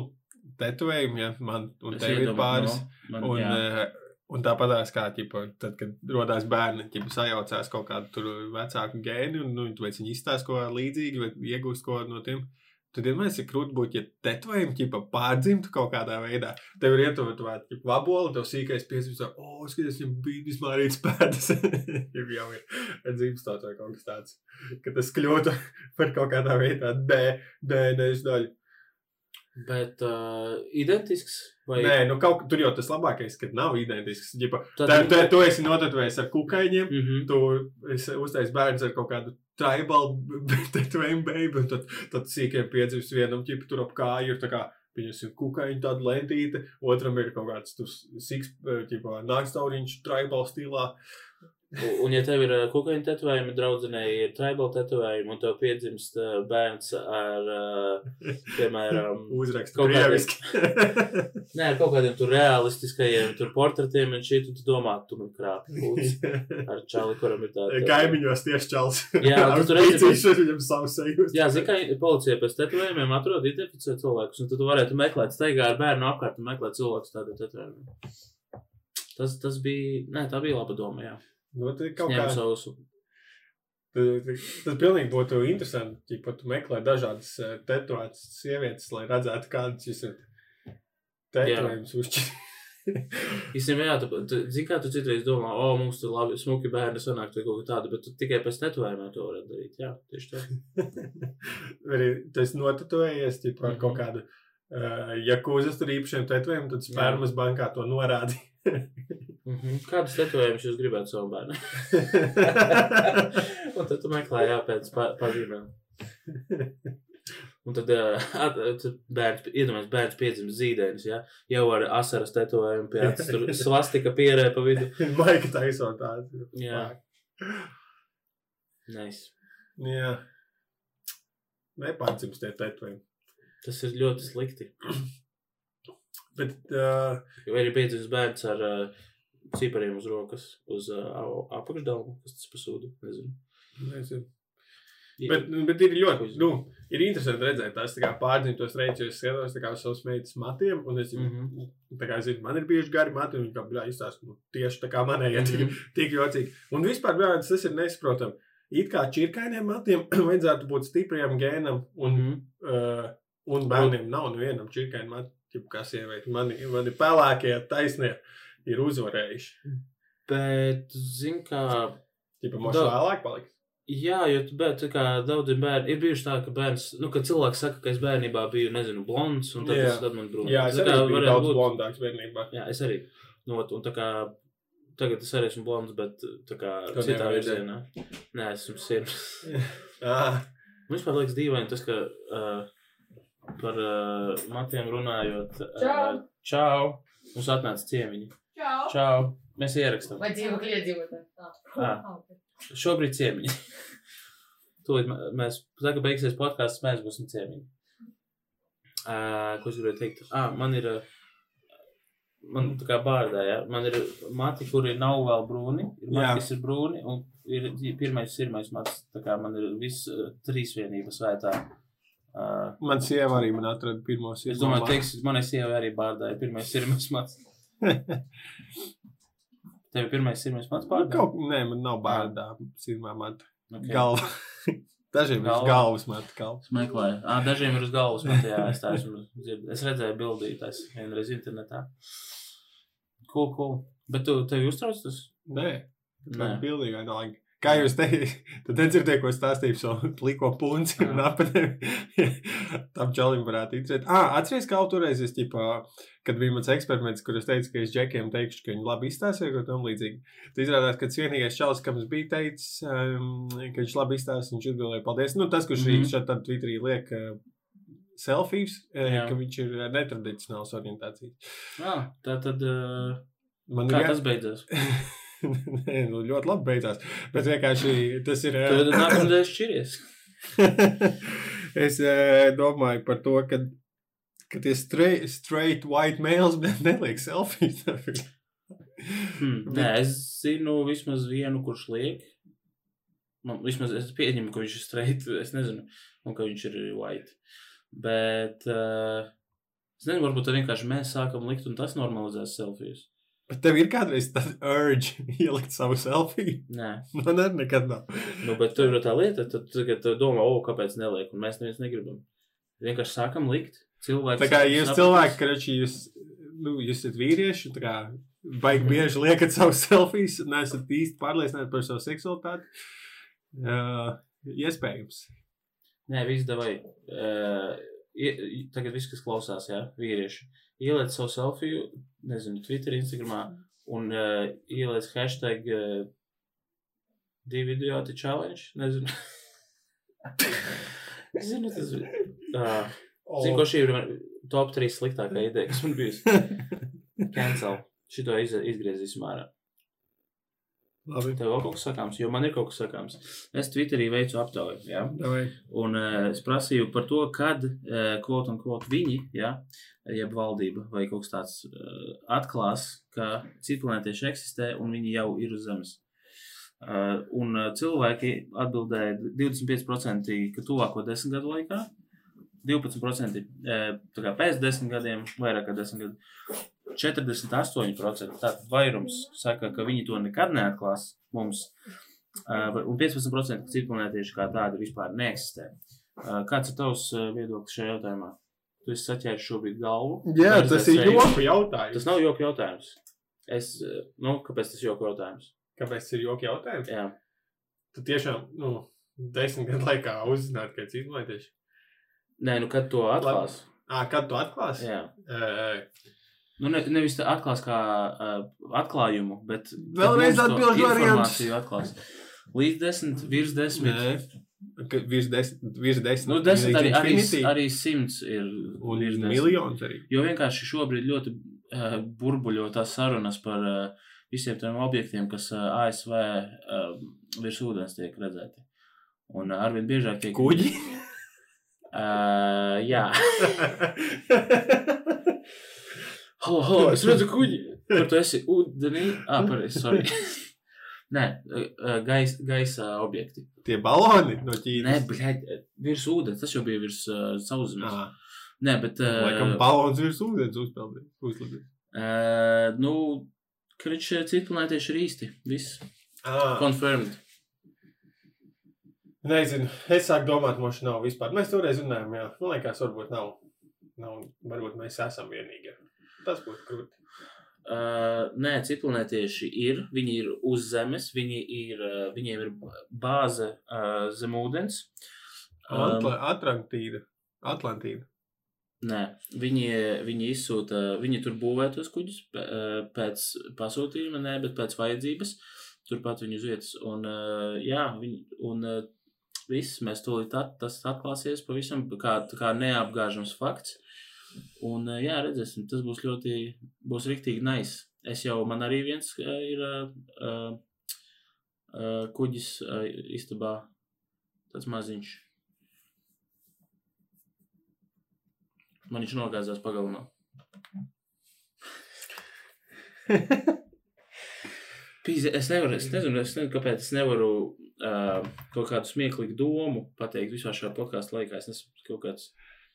tetovējumi, ja, man un Es tev ir pāris. no, man- Un, jā. eh, un tāpatās kā, ķipa, tad, kad rodās bērni, ķipa, sajaucās kaut kādu vecāku gēnu, un, nu, viņi izstāsta ko līdzīgi, vai iegūst ko no tiem. Tad vienmēr ir grūti būt, ja tetovējumi ķipa pārdzimtu kaut kādā veidā. Tev ir ietuvēta ķipa vaboli, tev sīkais piespriezt, o, skaties, viņam bija vismārīts pēdas. ja [laughs] jau ir dzimstot vai kaut kas tāds. Ka tas kļūtu [laughs] par kaut kādā veidā D, DNS daļu. Bet uh, identisks vai Nē, nu kaut tur jau tas labākais, kad nav identisks. Ģipa, Tad tā, ir- tā, tu esi notatuvējis ar kukaiņiem, Mhm. tu esi uztaisījis bērns ar kaut kādu tribal tetovējumu baby, un tad, tad sīkiem piedzimst vienam ķipu tur ap kāju, ir tā kā, pieņemsim, kukaiņu tādu lentīti, otram ir kaut kāds tur siks, ķipa, nākstauriņš tribal stilā. U- Un, ja tev ir ā, kukaiņu tetovējumi, draudzenei ir tribal tetovējumi, un tev piedzimst ā, bērns ar, ā, piemēram, [laughs] Uzrakst Kaut krieviski. [laughs] nē, ar kaut kādiem tur realistiskajiem tur portretiem, un šī tu domā, tu man krāpi lūdzu ar čali, kuram ir tāda. [laughs] Kaimiņos tieši čels. Jā, tu tur redzi, Pīcīši viņam savu seju. Jā, zini, kā policija pēc tetovējumiem atrod identificē cilvēkus, un tad tu varētu meklēt, staigā ar bērnu apkārt un meklēt cilvēkus tādiem tetovējumiem. Tas, tas bija, nē, tā bija laba doma, jā. Nu, tad kaut kā savus tad pilnīgi būtu interesanti, ja pat meklē dažādas eh, tetovētas sievietes, lai redzētu, kādas jūs esat tetovējumus uzšķirt. [laughs] Īstenībā, jā, tu, tu zini, kā tu citreiz domā, o, mums tur labi, smuki bērni sanāk, vai kaut kā tāda, bet tu tikai pēc tetovējumiem to varētu darīt. Jā, tieši tā. [laughs] Arī tas notetovējies, ja ar kaut Mhm. kādu, uh, ja kūzas tur īpašiem tetovējumiem, tad spermas bankā to norādi. [laughs] Mhm. Kādas tetovējumus jūs gribētu savam bērnam? [laughs] un tad tu meklē, jā, pēc pa, pazīmēm. Un tad, at, tad bērns, iedomājieties, bērns piedzimst zīdainis, jā, jau ar asaras tetovējumu pie acis, tur [laughs] svastika pierē pa vidu. Maika taisot tādu. Jā. Nice. Jā. Nepārcimst tie tetovējumi. Tas ir ļoti slikti. Bet, uh, Vai arī piedzimst bērns ar uh, cipariem uz rokas, uz uh, apakšdalmu, kas tas pasūda, nezinu. nezinu. Bet, nu, bet ir ļoti, nu, ir interesanti redzēt tās tā kā pārdzimtos reizes, jo es skatos uz savas meitas matiem, un es, mm. -hmm. kā zinu, man ir bijuši gari mati, un viņi kā, izstāsta, nu, tieši tā kā manējie, tik, Mhm. tik jocīgi. Un vispār, bļā, tas ir nesaprotam. It kā čirkainiem matiem [clears throat] vajadzētu būt stipriem gēnam, un, Mhm. uh, un bērniem nav nevienam čirkainam matiem, kā sievieti. Mani, mani pelēkie taisnie ir uzvarējuši. Bet, zin kā, Tipa, mums Da- vēlāk paliks. Jā, jo tu- bet, tā kā daudziem bērniem ir bijuši tā, ka bērns, nu, kad cilvēks saka, ka es bērnībā biju, nezinu, blonds, un tad, tas, tad man brūna. Jā, es Tā arī biju daudz būt- blondāks bērnībā. Jā, es arī. Nu, un tā kā tagad es arī esmu blonds, bet tā kā Tu citā virzienā. Nē, esmu sirds. [laughs] Ah, Man vispār liekas dīvaini tas, ka uh, par uh, matiem runājot. Uh, Čau. Čau! Mums atnāca ciemiņi. Čau! Čau! Mēs ierakstām. Vai dzīvokļi iedzīvotāji? Ā. Ah, ok. Šobrīd ciemiņi. [laughs] Tūlīt mē- mēs, tā kā beigsies podkāsts, mēs būsim ciemiņi. Uh, ko es gribēju teikt? Ah, man ir. Uh, Man tā kā bārdē, ja? man ir mati, kuri nav vēl brūni, ir mati, Jā. kas ir brūni, un ir pirmais, pirmais mats, tā kā man ir viss uh, trīsvienības svētā Uh, Man sieva arī man atrada pirmo es domāju, teiks, manai sievai arī bārdāja pirmais sirmas mats. [laughs] Tev ir pirmais sirmas mats Nu, bārdāja? Kaut, nē, man nav bārdā sirmā mata. Okay. Galva. [laughs] Dažiem ir Galva. galvas mata galva. Meklēju. Ah, dažiem ir uz galvas. Bet, jā, es, tā esmu, dzird- es redzēju bildītājs vienreiz internetā. Cool, cool. Bet tu tevi uztrauc tas? Nē, Nē. pilnīgi vienalga. Kā jūs teicāt, tad nedzirdēju, ko stāstīju šo pliko punci un apatēm. [laughs] Tam čalim varētu interesēt. Ah, atceries, kā toreiz es, ķipā, kad bija mans eksperiments, kur es teicu, ka es džekiem teikšu, ka viņi labi izstāsies, vai tam līdzīgi. Tad izrādās, ka vienīgais čalis, kam es biju teicis, um, ka viņš labi izstāsies, viņš atbildēja paldies. Nu, tas, kurš mm -hmm. šeit tad Twitterī liek uh, selfies, uh, Jā. ka viņš ir uh, netradicionāls orientācijas. Ah, tā tad. Uh, Man kā jā- tas beidzās? [laughs] Nē, [laughs] nu, ļoti labi beidzās. Bet vienkārši tas ir. Tad nākamreiz [coughs] šķiries. es eh, domāju par to, ka, ka tie straight, straight white males ne- neliek selfies. [laughs] Hmm. Nē, es zinu vismaz vienu, kurš liek. Man, vismaz es pieņemu, ka viņš ir straight. Es nezinu, un ka viņš ir white. Bet uh, es nezinu, varbūt tā vienkārši mēs sākam likt, un tas normalizēs selfijas. Bet tev ir kādreiz tāds urge [laughs] ielikt savu selfiju. Nē, Man arī nekad nav. nu, bet tur ir tā lieta, tad tu tagad tu domā, o, kāpēc neliek, un mēs neviens negribam. Vienkārši sākam likt. Cilvēki Tā kā jūs saprast. cilvēki, ka jūs, nu, jūs esat vīrieši, tā kā baigi bieži liekat savus selfijas, un esat īsti pārliecināti par savu seksualitāti. Uh, iespējams. Nē, viss devai. Uh, tagad viss, kas klausās, jā, vīrieši. Ieliec savu selfiju, nezinu, Twitter, Instagramā, un uh, ieliec hashtag uh, divi idioti challenge. Nezinu. [laughs] Zinu, tas ir. Uh, zinu, ko šī ir top 3 sliktākā ideja, kas man bijusi. [laughs] Cancel. Šito iz, izgriezīsim ārā. Labi. Tev vēl kaut kas sakāms, jo man ir kaut kas sakāms. Es Twitterī veicu aptauju. Davai. Un uh, es prasīju par to, kad, uh, quote, unquote, viņi, ja, jeb valdība vai kaut kas tāds, uh, atklās, ka citplanētieši eksistē un viņi jau ir uz Zemes. Uh, un uh, cilvēki atbildēja 25%, ka tuvāko desmit gadu laikā, 12% uh, pēc desmit gadiem, vairāk kā desmit gadu. 48% tātad vairums saka, ka viņi to nekad neatklās mums, uh, un 15% ka citplanētieši kā tādi vispār neeksistē. Uh, kāds ir tavs viedoklis šajā jautājumā? Tu esi saķēris šobrīd galvu. Jā, tas ir joku jautājums. Tas nav joka jautājums. Es, nu, kāpēc tas ir joka jautājums? Kāpēc tas ir joku jautājums? Jā. Tu tiešām, nu, desmit gadu laikā uzzināt, ka izlaidījuši. Nē, nu, kad to atklās? Ah, kad tu atklāsi? Jā. Uh, Nu, ne, nevis tā atklās kā uh, atklājumu, bet Vēlreiz variants. informāciju atklās. Līdz desmit, virs desmit. Nē. Virs desmit, virs desmit. Nu, desmit arī, arī, arī simts ir Un ir miljons arī. Jo vienkārši šobrīd ļoti uh, burbuļo tās sarunas par uh, visiem tiem objektiem, kas uh, ASV uh, virs ūdens tiek redzēti. Un uh, arvien biežāk tiek. Kuģi. [laughs] Uh, jā, [laughs] halo, halo, es redzu kuģi. Kur tu esi? Ūdenī? Ah, [laughs] pareizi, sorry. [laughs] Nē, gais, gaisa objekti. Tie baloni no Nē, Ķīnas. bļaļ, virs ūdens, tas jau bija virs uh, sauszemes. Nē, bet. Laikam Uh, balons virs ūdens uzpeldīja. Uh, nu, uh, citplanētieši ir īsti. Viss. Ah, Confirmed. nezinu. Es sāku domāt, mums nav vispār. Mēs toreiz runājām, jā. Man liekas, varbūt nav. nav varbūt mēs esam vienīgie. Tas būtu krūti. Uh, nē, citplanētieši ir. Viņi ir uz Zemes, viņi ir, uh, viņiem ir bāze uh, zem ūdens. Um, Atla Atlantīda. Atlantīda. nē, viņi, viņi izsūta, viņi tur būvē tos kuģus uh, pēc pasūtījuma, nē, bet pēc vajadzības. Turpat viņi uz vietas. Un, uh, jā, viņi, un uh, viss, mēs tūlīt at, tas atklāsies pavisam kā, kā neapgāžams fakts. Un, uh, jā, redzēsim, tas būs ļoti, būs riktīgi nice. Es jau, man arī viens uh, ir uh, uh, uh, kuģis uh, istabā, tāds maziņš. Man viņš nogāzās pagalmā. [laughs] Pīze, es nevaru, es nezinu, es nezinu, kāpēc es nevaru uh, kaut kādu smieklīgu domu pateikt visā šajā podkāstu laikā. Es nesmu kaut kāds.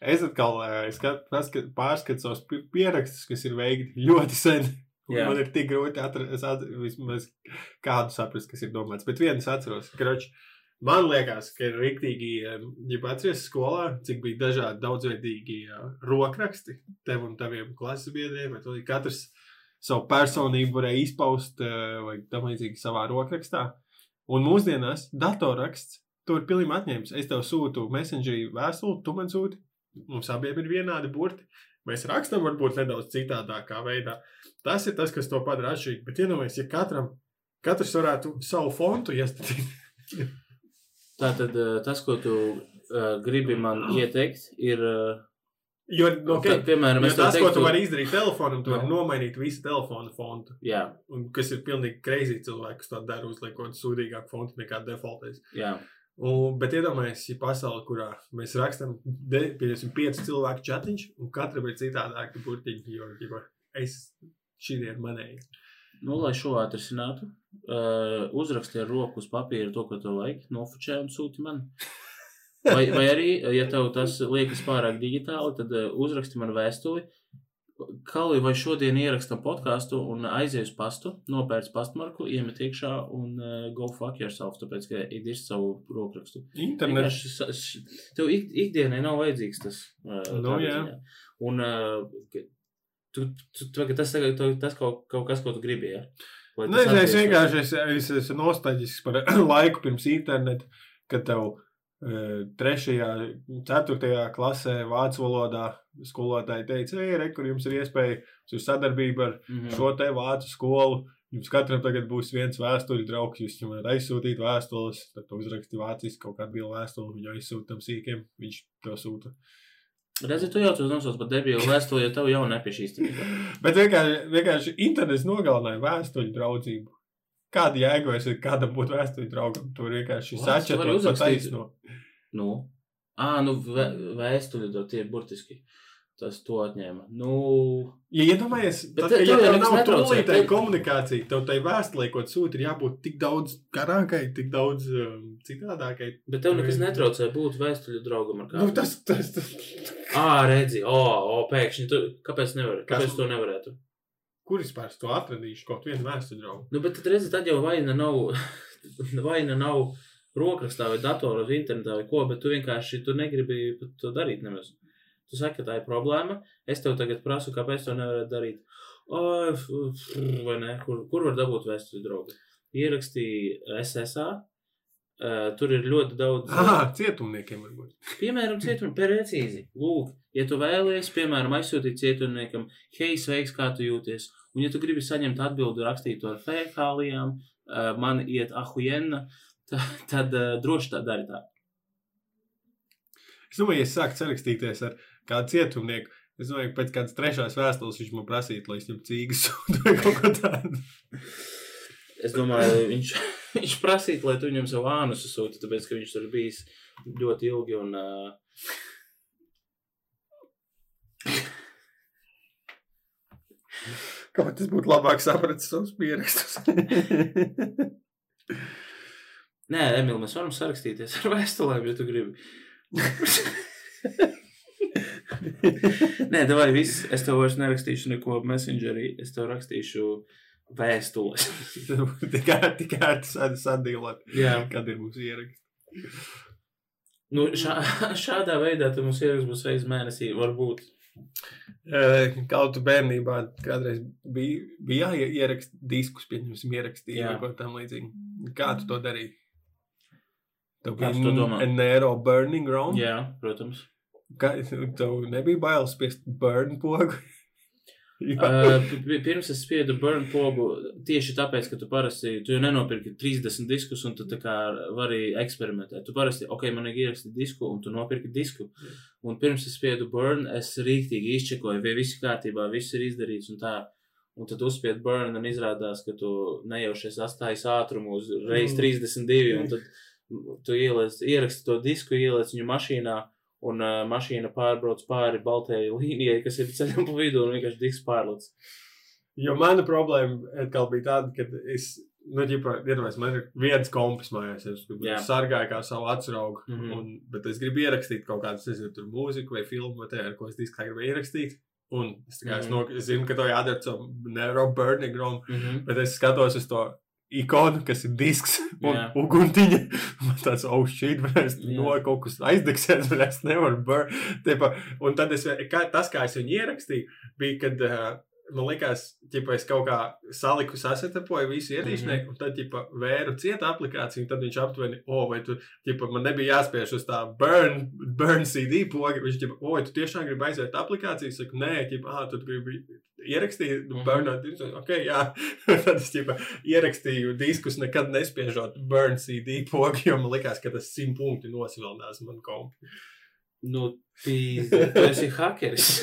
Es atkal skat- pi- pierakstus, kas ir veikti ļoti sen. Un Jā. Man ir tik grūti atrast, vismaz kādu saprast, kas ir domāts. Bet viens atceros, kroč, man liekas, ka ir rīktīgi, ja atceries skolā, cik bija dažādi daudzveidīgi rokraksti tev un taviem klases biedriem, katrs savu personību varēja izpaust vai tam līdzīgi savā rokrakstā. Un mūsdienās datorraksts to ir pilnīgi atņemts. Es tev sūtu messengerī vēstuli, tu man sūti. Mums abiem ir vienādi burti. Mēs rakstām varbūt nedaudz citādākā veidā. Tas ir tas, kas to padara atšķirīgu. Bet iedomājieties, ja katram, katrs varētu savu fontu iestatīt. [laughs] Tātad uh, tas, ko tu uh, gribi man ieteikt, ir. Uh, Jo, nu, okay, tad, piemēram, jo tas, ko teiktu, tu vari izdarīt telefonam, tu vari Nu. nomainīt visu telefonu fontu. Jā, Un, kas ir pilnīgi greizi cilvēki, kas to dara, uzliekot sūdīgāku fontu nekā defaultais. jā. Un, bet iedomājieties, ja pasaule, kurā mēs rakstām, pieņemsim, pieci cilvēku chatiņš, un katram ir citādāki burtiņi, jo, jo es šī ir manēji. Nu, lai šo atrisinātu, uh, uzraksti ar roku uz papīra to, ko tev vajag, nofočē un sūti man. [laughs] Vai, vai arī, ja tev tas liekas pārāk digitāli, tad uh, uzraksti man vēstuli. Kalvi vai šodien ierakstam podkāstu un aizies pastu, nopērts pastmarku, iemet iekšā un uh, go fuck yourself, tāpēc, ka ir savu rokrakstu. Internets. Tev ik, ikdienai nav vajadzīgs tas. Uh, Nu, jā. Un uh, tu, tu, tu, tas, tu, tas kaut, kaut kas, ko tu gribi. Ja? Lai Nē, tas es vienkārši es, es esmu nostalģisks par [coughs] laiku pirms interneta, kad tev e, trešajā, ceturtajā klasē vācu valodā skolotāji teica, ej, re, kur jums ir iespēja uz sadarbību ar Mhm. šo te vācu skolu. Jums katram tagad būs viens vēstuļu draugs, jūs viņam varat aizsūtīt vēstules, tad tu uzraksti vāciski kaut kādu vielu vēstuli, viņu aizsūta tam sīkiem, viņš to sūta. Redzi, tu jau tur nosauc par debilu vēstuli, jo tev jau nepieši īstenībā. [laughs] Bet vienkārši, vienkārši internets nogalināja vēstuļu draudzību. Kāda jēga vairs ir kādam būt vēstuļu draugam? Tur vienkārši sačatot pa taisno. Nu, ah, nu vē, vēstuļi to tie ir burtiski. Tas to atņēma. Nu, Ja iedomājies, tad, te- ja tev nav tūlītēji tev- komunikācija, tev tai vēstulē, ko sūti, ir jābūt tik daudz garākai, tik daudz um, citādākai. bet tev nekas netraucē būt vēstuļu draugam ar kādu. Nu, tas, tas, tas, Ā, redzi, o, o, pēkšņi, tu, kāpēc nevar? Kas- Kāpēc to nevarētu? Kur es pāris to atradīšu, kaut vienu vēstuļu draugu. Nu, bet tad redzi, tad jau vaina nav, [laughs] vaina nav rokrakstā vai datorā vai internetā vai ko, bet tu vienkārši tu negribi to darīt nemaz. Tu saki, ka tā ir problēma. Es tev tagad prasu, kāpēc to nevarētu darīt. O, vai ne? Kur, kur var dabūt vēsturi draugu? Ierakstīja SSA. Uh, tur ir ļoti daudz. Ah, cietumniekiem varbūt. Piemēram, cietumam precīzi. Lūk, ja tu vēlies, piemēram, aizsūtīt cietumniekam, hei, sveiks, kā tu jūties. Un, ja tu gribi saņemt atbildi rakstītu ar fēkālijām, uh, man iet ahujenna, [laughs] tad, tad uh, droši tā dari tā. Es domāju, ja es sāku sarakstīties ar kādu cietumnieku, es domāju, ka pēc kādas trešās vēstules viņš man prasītu, lai es viņam cīgas [laughs] vai kaut ko tādu. Es domāju, viņš, viņš prasītu, lai tu viņam savu ānusu sūti, tāpēc, ka viņš tur bijis ļoti ilgi un uh, Kā tas būtu labāk sapratis savus pierakstus? [laughs] Nē, Emīl, mēs varam sarakstīties ar vēstulēm, ja tu gribi. [laughs] Nē, vai viss. Es tev vairs nerakstīšu neko messengerī. Es tev rakstīšu vēstules. [laughs] Tikai tikai sadīlēt, Jā. kad ir mūsu ieraksts. Nu, šā, [laughs] šādā veidā mums ieraksts būs reizes mēnesī. Varbūt. Kaut tu bērnībā kādreiz bija, bija jāieraksta diskus, pieņemsim, ierakstīja Jā. vai kaut tam līdzīgi. Kā tu to darīji? Tev Kā bija domā? Nero burning round. Jā, protams. Kā, tev nebija bail spiest burn pogu? [laughs] Uh, pi- pi- pirms es spiedu burn pogu tieši tāpēc, ka tu parasti, tu jau nenopirki 30 diskus un tu tā kā vari eksperimentēt. Tu parasti, ok, man ir ierakstīt disku un tu nopirki disku. Un pirms es spiedu burn, es rīktīgi izčekoju, vai viss kārtībā, viss ir izdarīts un tā. Un tad uzspied burn un izrādās, ka tu nejaušies astājas ātrumu uz reiz Mm. 32 un tad tu ieliec, ieraksti to disku, ieliec viņu mašīnā un uh, mašīna pārbrauc pāri baltajai līnijai, kas ir ceļam pa vidu un vienkārši disks pārlec. Jo mana problēma atkal bija tāda, ka es nu, ģipa, iedomājieties, man ir viens kompis mājās, es Jā. sargāju kā savu atsraugu, mm. -hmm. un, bet es gribu ierakstīt kaut kādu, nezinu, tur mūziku vai filmu, vai tā, ar ko es diskā gribu ierakstīt. Un es, kā, es, Mhm. no, es zinu, ka to jādara caur neuro burning room, Mhm. bet es skatos uz to ikonu, kas ir disks [laughs] un Jā. uguntiņa. Man tāds, oh, shit, es Jā. no kaut kas aizdegsies, [laughs] bet es nevaru. Tepa, un tad es, kā, tas, kā es viņu ierakstīju, bija, kad uh, man likās, ka es kaut kā saliku, sasetapoju visu ietīšnieku, mm -hmm. un tad, ķipa, vēru cieta aplikāciju, tad viņš aptuveni, o, oh, vai tu, ķipa, man nebija jāspiež uz tā burn, burn CD poga, viņš, ķipa, o, oh, tu tiešām gribi aiziet aplikāciju, es saku, nē, ķipa, ah, tu gribi ierakstīt, Mhm. burnot, ok, jā, [laughs] tad es, ķipa, ierakstīju diskus, nekad nespiežot burn CD pogu, jo man likās, ka tas simt punkti nosvilinās man kompi. Nu, pīz, tu esi hakeris.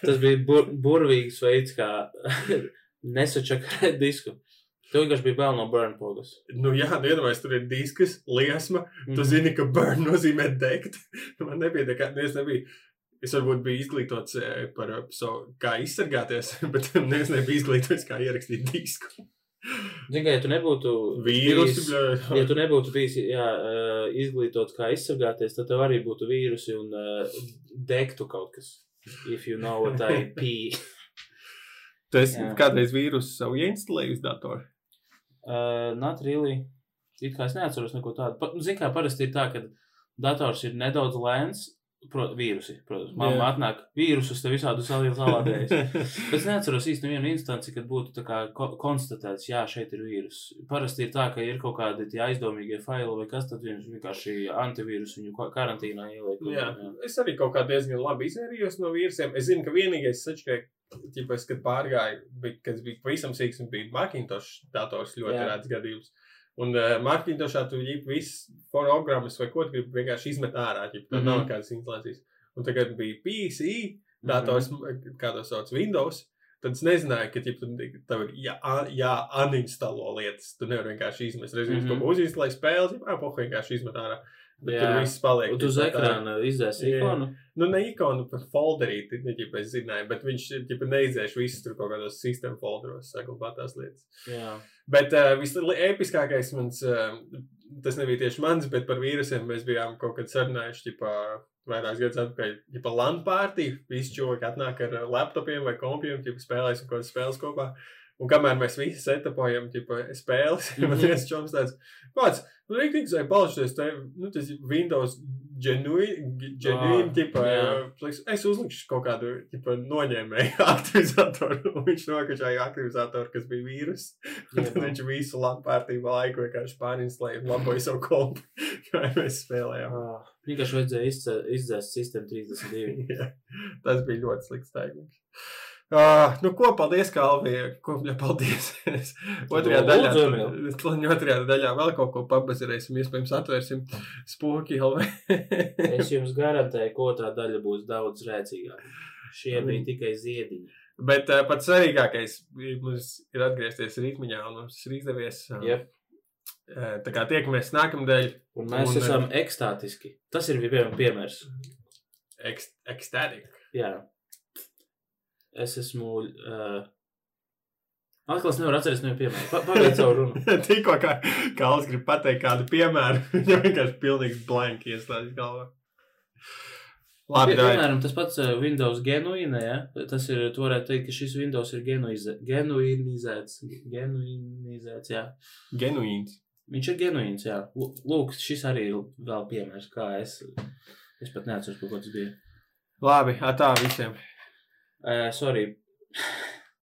Tas bija bur burvīgs veids, kā [laughs] nesačakarēt disku. Tu vienkārši biji bail no burn pogas. Nu, jā, nu, iedomājieties, tur ir disks, liesma, Tu Mhm. zini, ka burn nozīmē degt. Man nebija kā, nu, es nebiju. Es varbūt biju izglītots eh, par eh, so, kā izsargāties, [laughs] bet es nebiju izglītots, kā ierakstīt disku. Zini, ka, ja tu nebūtu Vīrusi, bijis-. Ja tu nebūtu bijis jā, eh, izglītots, kā izsargāties, tad tev arī būtu vīrusi un uh, degtu kaut kas. If you know what I [laughs] pee. Tu esi Jā. kādreiz vīrusu savu ieinstalēju uz datoru. Uh, not really. It kā es neatceros neko tādu. Pa- nu, Zini, kā parasti ir tā, ka dators ir nedaudz lēns. Pro, vīrusi, protams. Mamma Jā. atnāk vīrusus, te visādi salādējas. [laughs] Bet es neatceros īsti nevienu instanci, kad būtu tā kā ko konstatēts, jā, šeit ir vīrus. Parasti ir tā, ka ir kaut kādi tie aizdomīgie faili vai kas, tad viņš vienkārši antivīrus viņu ka- karantīnā ieliek. un- Jā, es arī kaut kā diezgan labi izvairījos no vīrusiem. Es zinu, ka vienīgais sačkēk, ķipais, kad pārgāju, bija, kad bija pavisam sīks un bija Macintosh dators ļoti Jā. rēts gadījums. Un uh, Macintoshā tu ģip visas programmas vai ko tu gribi vienkārši izmet ārā, ģip, tur mm Mhm. -hmm. nav kādas instalācijas. Un tagad bija PC, dators, mm -hmm. kā to sauc, Windows. Tad es nezināju, ka tu- tev ir jā, jā uninstalo lietas. Tu nevari vienkārši izmest. Reiz viņš Mhm. mm -hmm. kaut ko uzinstalēja spēles, jau pohu vienkārši izmet ārā. Bet Jā. tur viss paliek. Un tu uz ekrāna izdēsi Jā. ikonu. Nu, ne ikonu par folderīti, ne ģip, es zināju, bet viņš ģip, neizdzēš visus tur kaut kādos sistēmu folderos, saglabāt tās lietas. Jā. Bet uh, visepiskākais mans, uh, tas nebija tieši mans, bet par vīrusiem mēs bijām kaut kad sarunājuši, ģipā, vairākus gadus atpakaļ, ģipā, LAN pārtī, visi cilvēki atnāk ar uh, laptopiem vai kompiem, ģipā, spēlēsim kaut kādas spēles kopā. Un kamēr mēs visi setapojam, ģipā, spēles, [laughs] mm Mhm. -hmm. man viens čoms tāds, kāds, nu, rīktīgi, vai palšties, te, nu, tas Windows ģipā, jā. pliks, es uzlikšu kaut kādu, ģipā, noņēmēju [laughs] aktivizatoru, un viņš nokačāja aktivizatoru, kas bija vīrus. [laughs] Un tad viņš visu labu pārtību laiku vienkārši pārinstalēja un laboja savu kompu, kā mēs spēlējām. Vienkārši vajadzēja izdzēst sistēmu 32. Jā, Tas bija ļoti slikts taigums. Uh, nu, ko paldies, Kalvija. Ko viņa paldies? [laughs] otrajā daļā, otrajā daļā vēl kaut ko pabazarēsim. Iespējams, atvērsim spoki LV. [laughs] Es jums garantēju, ka otrā daļa būs daudz rēcīgāka. Šie bija tikai ziediņi. Bet uh, pats svarīgākais mums ir atgriezties rītmiņā, un mums ir izdevies. Uh, Yep. uh, tā kā tiekamies nākamdēļ, Un mēs Un, esam ekstātiski. Tas ir piemēram piemērs. ekstatic. Jā. Es esmu. Uh, Atkal es nevaru atcerēties no piemēra. Pa, Pagaidiet savu runu. [laughs] Tikko kā Kāls grib pateikt kādu piemēru, [laughs] viņam vienkārši pilnīgs blanks ieslēdz galvā. Labi, Pie-. Piemēram, tas pats Windows genuīnē, ja? tas ir, tu varētu teikt, ka šis Windows ir genuize- genuinizēts. Genuinizēts, jā. Genuīns. Viņš ir genuīns, jā. Lūk, šis arī ir vēl piemērs, kā es. Es pat neatceros, ko tas bija. Labi, atā visiem. Uh, sorry.